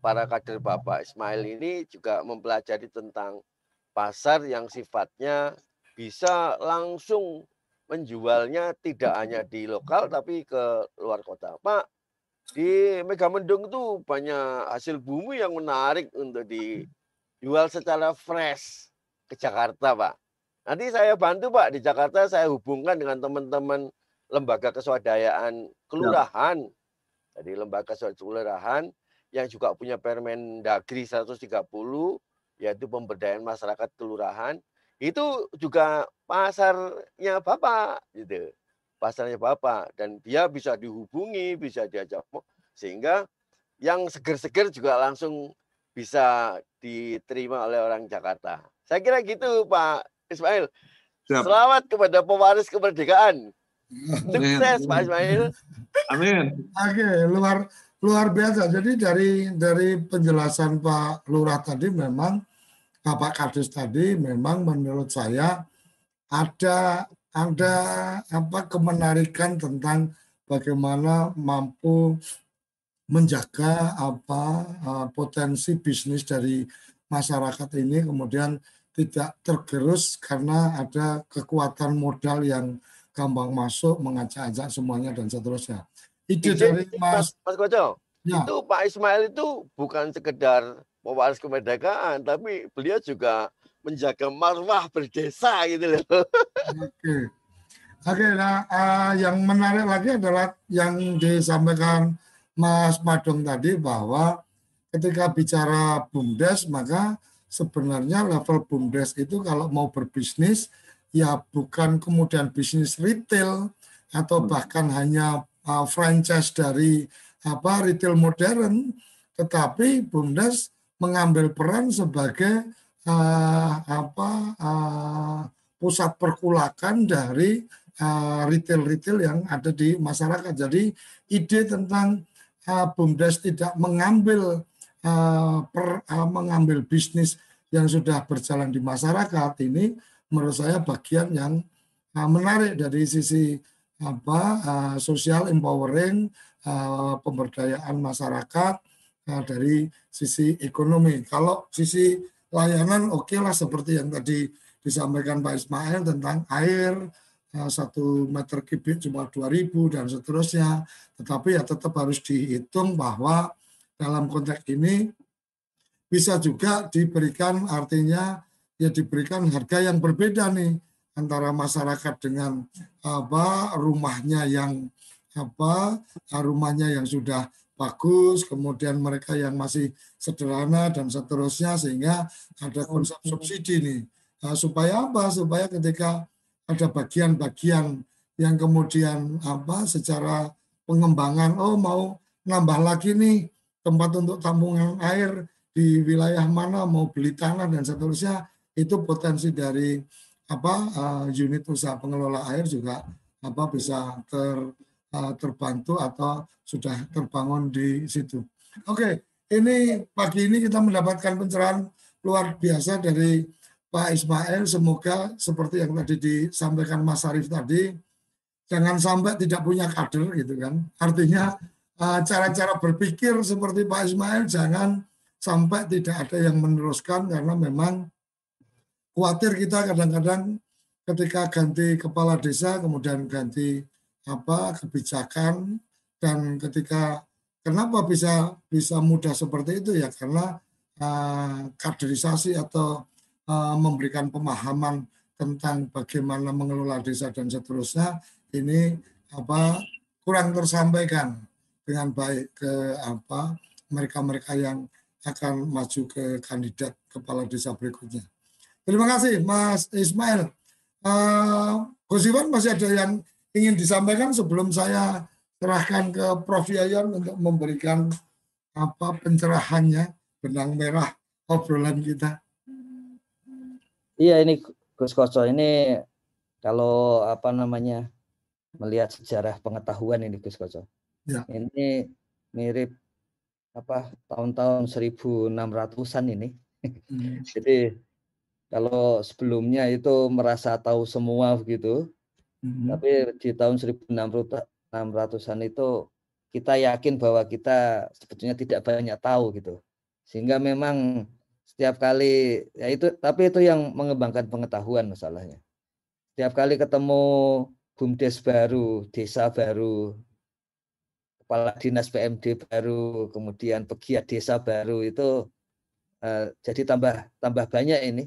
para kader Bapak Ismail ini juga mempelajari tentang pasar yang sifatnya bisa langsung menjualnya tidak hanya di lokal tapi ke luar kota. Pak, di Megamendung itu banyak hasil bumi yang menarik untuk di jual secara fresh ke Jakarta, Pak. Nanti saya bantu, Pak, di Jakarta saya hubungkan dengan teman-teman lembaga keswadayaan kelurahan. Jadi lembaga keswadayaan kelurahan yang juga punya Permen Dagri 130 yaitu pemberdayaan masyarakat kelurahan. Itu juga pasarnya Bapak gitu. Pasarnya Bapak dan dia bisa dihubungi, bisa diajak sehingga yang seger-seger juga langsung bisa diterima oleh orang Jakarta. Saya kira gitu Pak Ismail. Siap. Selamat kepada pewaris kemerdekaan. Sukses Pak Ismail. Amin. Oke, luar luar biasa. Jadi dari dari penjelasan Pak Lurah tadi memang Bapak Kadis tadi memang menurut saya ada ada apa kemenarikan tentang bagaimana mampu menjaga apa uh, potensi bisnis dari masyarakat ini kemudian tidak tergerus karena ada kekuatan modal yang gampang masuk mengajak-ajak semuanya dan seterusnya. Ide, dari Mas Mas, Koco, ya. itu Pak Ismail itu bukan sekedar pewaris kemerdekaan, tapi beliau juga menjaga marwah berdesa gitu loh. Oke. Oke, nah uh, yang menarik lagi adalah yang disampaikan Mas Madong tadi bahwa ketika bicara BUMDes maka sebenarnya level BUMDes itu kalau mau berbisnis ya bukan kemudian bisnis retail atau hmm. bahkan hanya uh, franchise dari apa retail modern tetapi BUMDes mengambil peran sebagai uh, apa uh, pusat perkulakan dari retail-retail uh, yang ada di masyarakat. Jadi ide tentang uh, BUMDes tidak mengambil uh, per, uh, mengambil bisnis yang sudah berjalan di masyarakat ini menurut saya bagian yang uh, menarik dari sisi apa uh, social empowering uh, pemberdayaan masyarakat uh, dari sisi ekonomi. Kalau sisi layanan oke okay lah seperti yang tadi disampaikan Pak Ismail tentang air eh, satu meter kubik cuma 2000 dan seterusnya. Tetapi ya tetap harus dihitung bahwa dalam konteks ini bisa juga diberikan artinya ya diberikan harga yang berbeda nih antara masyarakat dengan apa rumahnya yang apa rumahnya yang sudah bagus, kemudian mereka yang masih sederhana dan seterusnya sehingga ada konsep subsidi nih. Nah, supaya apa? Supaya ketika ada bagian-bagian yang kemudian apa secara pengembangan oh mau nambah lagi nih tempat untuk tampungan air di wilayah mana mau beli tanah dan seterusnya itu potensi dari apa uh, unit usaha pengelola air juga apa bisa ter terbantu atau sudah terbangun di situ. Oke, ini pagi ini kita mendapatkan pencerahan luar biasa dari Pak Ismail. Semoga seperti yang tadi disampaikan Mas Arif tadi, jangan sampai tidak punya kader gitu kan. Artinya uh, cara-cara berpikir seperti Pak Ismail jangan sampai tidak ada yang meneruskan karena memang khawatir kita kadang-kadang ketika ganti kepala desa kemudian ganti apa kebijakan dan ketika kenapa bisa bisa mudah seperti itu ya karena uh, kaderisasi atau uh, memberikan pemahaman tentang bagaimana mengelola desa dan seterusnya ini apa kurang tersampaikan dengan baik ke apa mereka-mereka yang akan maju ke kandidat kepala desa berikutnya. Terima kasih Mas Ismail. Uh, Gus Iwan masih ada yang ingin disampaikan sebelum saya serahkan ke Prof Yayan untuk memberikan apa pencerahannya benang merah obrolan kita. Iya ini Gus Koco ini kalau apa namanya melihat sejarah pengetahuan ini Gus Koco. Ya. Ini mirip apa tahun-tahun 1600-an ini. Hmm. Jadi kalau sebelumnya itu merasa tahu semua begitu, hmm. tapi di tahun 1600-an itu kita yakin bahwa kita sebetulnya tidak banyak tahu gitu. Sehingga memang setiap kali ya itu tapi itu yang mengembangkan pengetahuan masalahnya. Setiap kali ketemu bumdes baru, desa baru, kepala dinas PMD baru, kemudian pegiat desa baru itu uh, jadi tambah tambah banyak ini.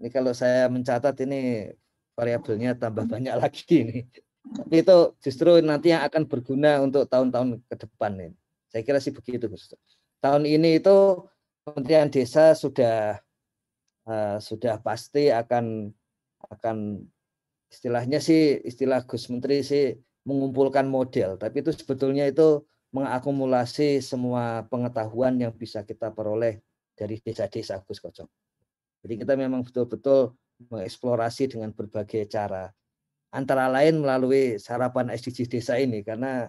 Ini kalau saya mencatat ini variabelnya tambah banyak lagi ini. Tapi itu justru nanti yang akan berguna untuk tahun-tahun ke depan ini. Saya kira sih begitu, Gus. Tahun ini itu Kementerian Desa sudah uh, sudah pasti akan akan istilahnya sih istilah Gus Menteri sih mengumpulkan model, tapi itu sebetulnya itu mengakumulasi semua pengetahuan yang bisa kita peroleh dari desa-desa Gus Kocok. Jadi kita memang betul-betul mengeksplorasi dengan berbagai cara. Antara lain melalui sarapan SDGs desa ini karena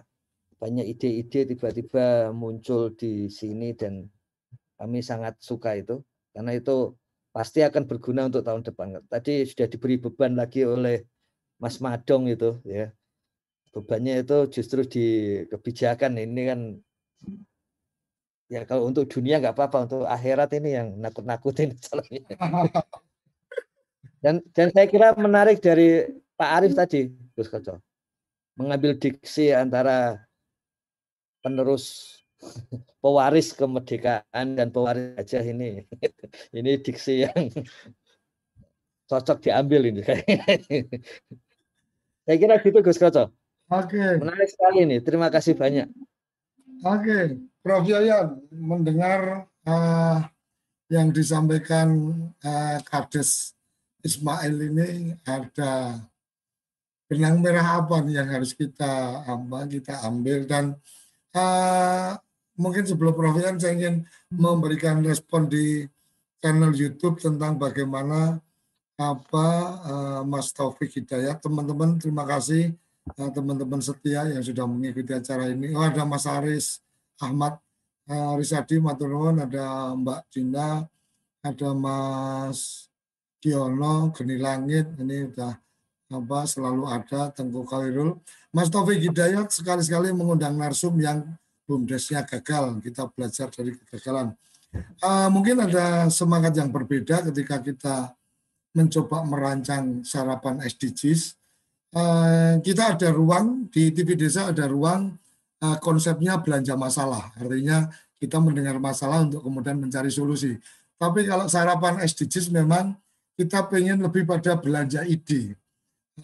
banyak ide-ide tiba-tiba muncul di sini dan kami sangat suka itu karena itu pasti akan berguna untuk tahun depan. Tadi sudah diberi beban lagi oleh Mas Madong itu ya bebannya itu justru di kebijakan ini kan ya kalau untuk dunia nggak apa-apa untuk akhirat ini yang nakut-nakutin dan dan saya kira menarik dari Pak Arief tadi Gus Koco. Mengambil diksi antara penerus pewaris kemerdekaan dan pewaris aja ini. Ini diksi yang cocok diambil ini. Saya kira gitu Gus Koco. Oke. Menarik sekali ini. Terima kasih banyak. Oke, Prof. Yayan mendengar uh, yang disampaikan uh, Kades Ismail ini ada benang merah apa nih yang harus kita apa kita ambil? Dan uh, mungkin sebelum Prof Yayan saya ingin memberikan respon di channel YouTube tentang bagaimana apa uh, Mas Taufik Hidayat. Teman-teman terima kasih Eh, teman-teman setia yang sudah mengikuti acara ini. Oh ada Mas Aris Ahmad uh, Risadi Maturnuwun, ada Mbak Dina, ada Mas Kiono, Geni Langit, ini sudah apa selalu ada Tengku Khairul. Mas Taufik Hidayat sekali-sekali mengundang narsum yang bumdesnya gagal. Kita belajar dari kegagalan. Uh, mungkin ada semangat yang berbeda ketika kita mencoba merancang sarapan SDGs. Eh, kita ada ruang di TV Desa ada ruang eh, konsepnya belanja masalah. Artinya kita mendengar masalah untuk kemudian mencari solusi. Tapi kalau sarapan SDGs memang kita pengen lebih pada belanja ide.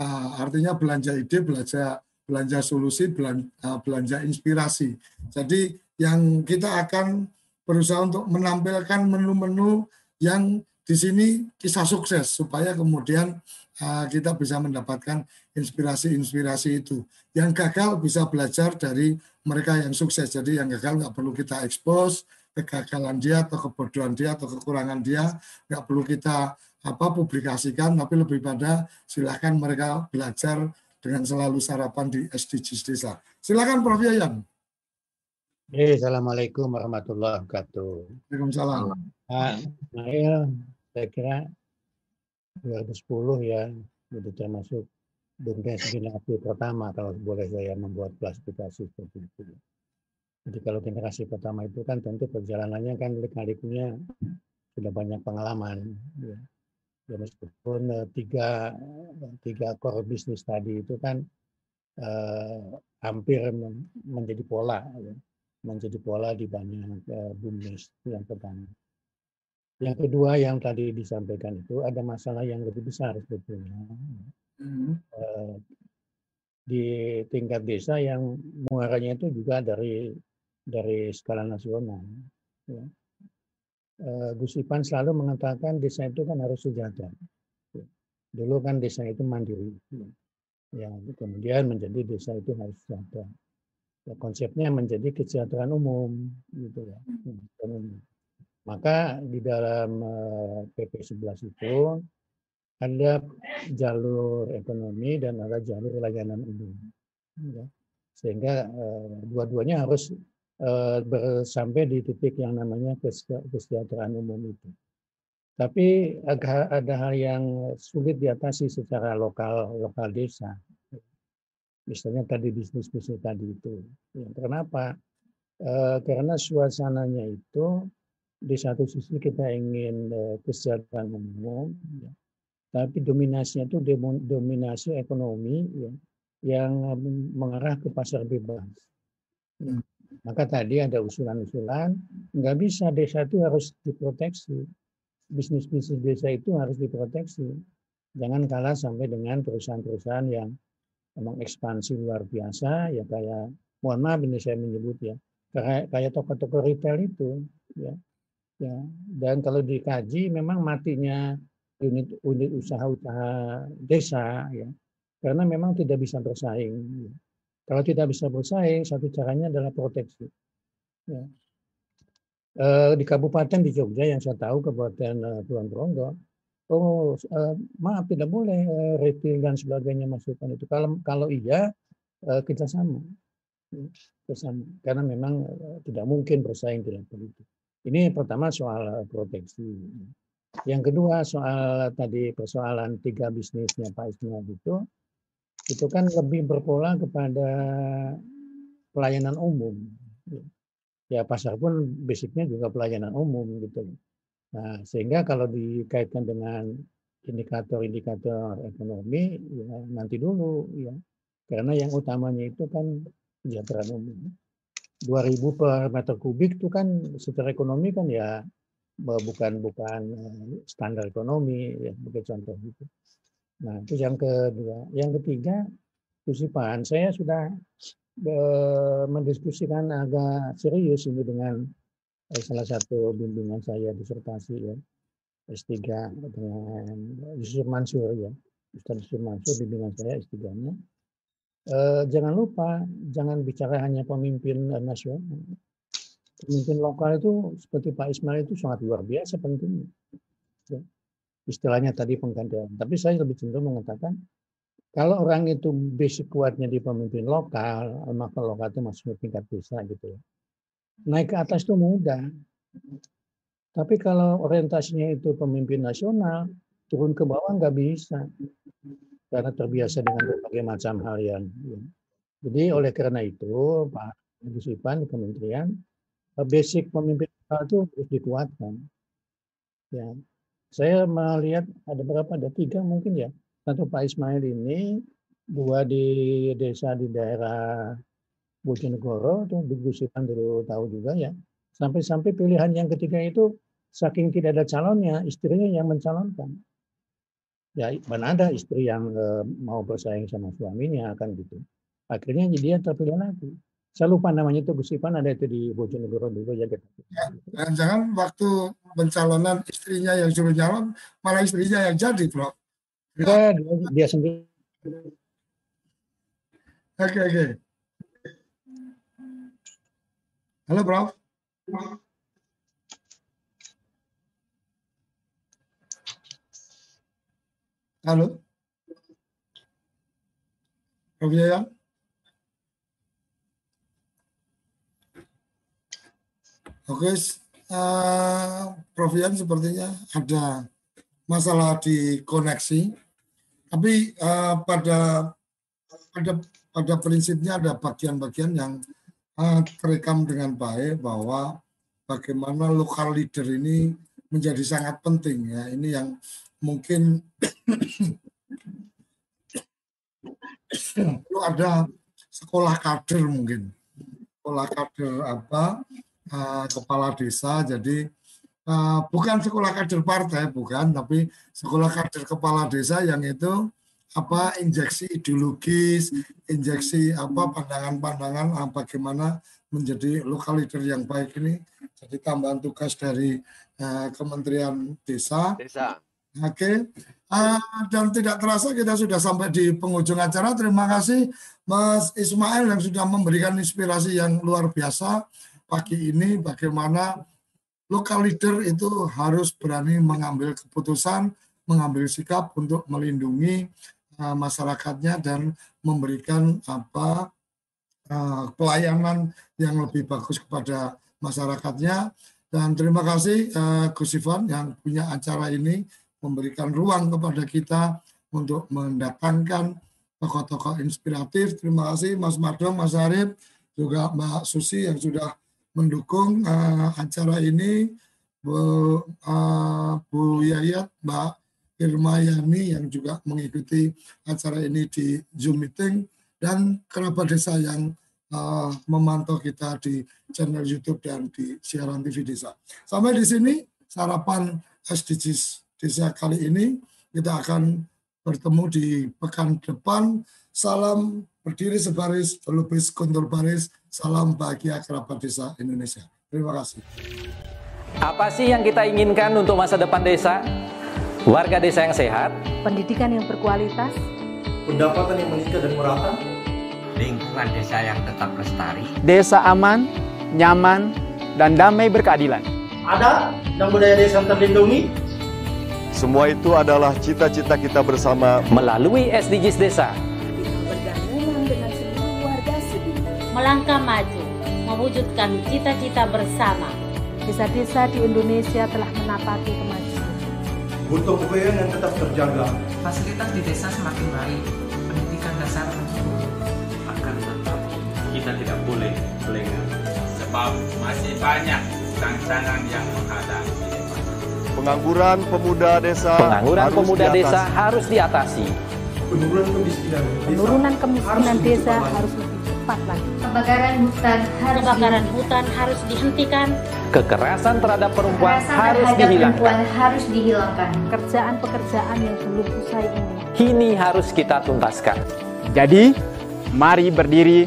Nah, artinya belanja ide, belanja belanja solusi, belanja, belanja inspirasi. Jadi yang kita akan berusaha untuk menampilkan menu-menu yang di sini kisah sukses supaya kemudian uh, kita bisa mendapatkan inspirasi-inspirasi itu. Yang gagal bisa belajar dari mereka yang sukses. Jadi yang gagal nggak perlu kita expose kegagalan dia atau kebodohan dia atau kekurangan dia, nggak perlu kita apa publikasikan, tapi lebih pada silahkan mereka belajar dengan selalu sarapan di SDGs desa. Silakan Prof Yayan. Eh, Assalamualaikum warahmatullahi wabarakatuh. Waalaikumsalam. Nah, saya kira 2010 ya, itu termasuk generasi pertama kalau boleh saya membuat klasifikasi seperti itu. Jadi kalau generasi pertama itu kan tentu perjalanannya kan lika-likunya sudah banyak pengalaman. Ya. Ya, meskipun uh, tiga tiga core bisnis tadi itu kan uh, hampir menjadi pola, ya. menjadi pola di banyak uh, bumdes yang pertama. Yang kedua yang tadi disampaikan itu ada masalah yang lebih besar sebetulnya. Mm. Uh, di tingkat desa yang muaranya itu juga dari dari skala nasional. Ya. Gus Ipan selalu mengatakan desa itu kan harus sejahtera. Ya. Dulu kan desa itu mandiri. Ya. kemudian menjadi desa itu harus sejahtera. Ya, konsepnya menjadi kesejahteraan umum gitu ya. Umum. Maka di dalam PP 11 itu ada jalur ekonomi dan ada jalur layanan umum. Ya. Sehingga dua-duanya harus sampai di titik yang namanya kesejahteraan umum itu. Tapi ada hal yang sulit diatasi secara lokal lokal desa. Misalnya tadi bisnis-bisnis tadi itu. Ya, kenapa? karena suasananya itu di satu sisi kita ingin kesejahteraan umum, ya, tapi dominasinya itu dominasi ekonomi ya, yang mengarah ke pasar bebas. Ya. Maka tadi ada usulan-usulan, nggak bisa desa itu harus diproteksi. Bisnis-bisnis desa itu harus diproteksi. Jangan kalah sampai dengan perusahaan-perusahaan yang memang ekspansi luar biasa, ya kayak, mohon maaf ini saya menyebut ya, kayak, kayak toko-toko retail itu, ya. ya. Dan kalau dikaji, memang matinya unit unit usaha-usaha desa, ya, karena memang tidak bisa bersaing. Ya. Kalau tidak bisa bersaing, satu caranya adalah proteksi. Ya. E, di kabupaten di Jogja yang saya tahu kabupaten uh, Kulon Progo, oh e, maaf tidak boleh e, retail dan sebagainya masukkan itu. Kalau kalau iya e, kita sama, kita sama. Karena memang e, tidak mungkin bersaing level itu. Ini pertama soal proteksi. Yang kedua soal tadi persoalan tiga bisnisnya Pak Ismail itu, itu kan lebih berpola kepada pelayanan umum. Ya pasar pun basicnya juga pelayanan umum gitu. Nah sehingga kalau dikaitkan dengan indikator-indikator ekonomi ya nanti dulu ya karena yang utamanya itu kan kesejahteraan umum. 2000 per meter kubik itu kan secara ekonomi kan ya bukan bukan standar ekonomi ya sebagai contoh gitu. Nah, itu yang kedua. Yang ketiga, Kusipan, saya sudah mendiskusikan agak serius ini dengan eh, salah satu bimbingan saya disertasi ya S3 dengan Yusuf Mansur ya Ustaz Yusuf Mansur bimbingan saya S3-nya eh, jangan lupa jangan bicara hanya pemimpin nasional pemimpin lokal itu seperti Pak Ismail itu sangat luar biasa pentingnya ya istilahnya tadi penggantian. Tapi saya lebih cenderung mengatakan kalau orang itu basic kuatnya di pemimpin lokal, maka lokal itu masuk ke tingkat desa gitu ya. Naik ke atas itu mudah. Tapi kalau orientasinya itu pemimpin nasional, turun ke bawah nggak bisa. Karena terbiasa dengan berbagai macam hal yang. Ya. Jadi oleh karena itu, Pak Gus Ipan di kementerian, basic pemimpin lokal itu harus dikuatkan. Ya, Saya melihat ada berapa? Ada tiga mungkin ya. Satu Pak Ismail ini, dua di desa di daerah Bojonegoro, itu di Gusipan dulu tahu juga ya. Sampai-sampai pilihan yang ketiga itu saking tidak ada calonnya, istrinya yang mencalonkan. Ya, mana ada istri yang eh, mau bersaing sama suaminya kan gitu. Akhirnya dia terpilih lagi. Saya lupa namanya itu Gusipan ada itu di Bojonegoro dulu ya. Jangan-jangan waktu pencalonan istrinya yang suruh nyalon, malah istrinya yang jadi, Bro. Enggak, dia, dia sendiri. Oke, oke. Halo, Bro. Halo. Prof Yayan? Oke, uh, Prof. Yan sepertinya ada masalah di koneksi, tapi uh, pada pada pada prinsipnya ada bagian-bagian yang uh, terekam dengan baik bahwa bagaimana lokal leader ini menjadi sangat penting ya. Ini yang mungkin perlu ada sekolah kader mungkin. Sekolah kader apa uh, kepala desa jadi uh, bukan sekolah kader partai bukan tapi sekolah kader kepala desa yang itu apa injeksi ideologis injeksi apa pandangan-pandangan uh, bagaimana menjadi lokal leader yang baik ini jadi tambahan tugas dari uh, Kementerian Desa. Desa. Oke, okay. uh, dan tidak terasa kita sudah sampai di penghujung acara. Terima kasih Mas Ismail yang sudah memberikan inspirasi yang luar biasa pagi ini. Bagaimana lokal leader itu harus berani mengambil keputusan, mengambil sikap untuk melindungi uh, masyarakatnya dan memberikan apa uh, pelayanan yang lebih bagus kepada masyarakatnya. Dan terima kasih uh, Gus Ivan yang punya acara ini memberikan ruang kepada kita untuk mendatangkan tokoh-tokoh inspiratif. Terima kasih Mas Madong, Mas Arif, juga Mbak Susi yang sudah mendukung uh, acara ini, Bu, uh, Bu Yayat, Mbak Irma Yani yang juga mengikuti acara ini di Zoom meeting, dan kerabat desa yang uh, memantau kita di channel YouTube dan di siaran TV desa. Sampai di sini sarapan SDGs desa kali ini. Kita akan bertemu di pekan depan. Salam berdiri sebaris, berlupis kontur baris. Salam bahagia kerabat desa Indonesia. Terima kasih. Apa sih yang kita inginkan untuk masa depan desa? Warga desa yang sehat, pendidikan yang berkualitas, pendapatan yang meningkat dan merata, lingkungan desa yang tetap lestari, desa aman, nyaman, dan damai berkeadilan. Ada dan budaya desa terlindungi, semua itu adalah cita-cita kita bersama melalui SDGs Desa. Melangkah maju, mewujudkan cita-cita bersama. Desa-desa di Indonesia telah menapaki kemajuan. Butuh kebayaan yang tetap terjaga. Fasilitas di desa semakin baik, pendidikan dasar. Akan tetapi kita tidak boleh lengah. Sebab masih banyak tantangan yang menghadapi Pengangguran pemuda desa Pengangguran harus pemuda diatasi. desa harus diatasi. Penurunan kemiskinan desa, Penurunan kemiskinan harus desa harus lagi. Kebakaran hutan harus Kebakaran hutan harus dihentikan. Kekerasan terhadap perempuan Kekerasan harus terhadap dihilangkan. perempuan harus dihilangkan. Pekerjaan-pekerjaan yang belum usai ini. Kini harus kita tuntaskan. Jadi, mari berdiri,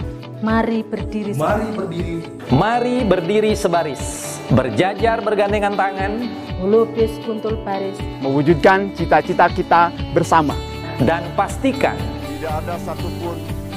Mari berdiri. Mari berdiri, Mari berdiri sebaris, berjajar bergandengan tangan, melukis kuntul baris, mewujudkan cita-cita kita bersama. dan pastikan Tidak ada satupun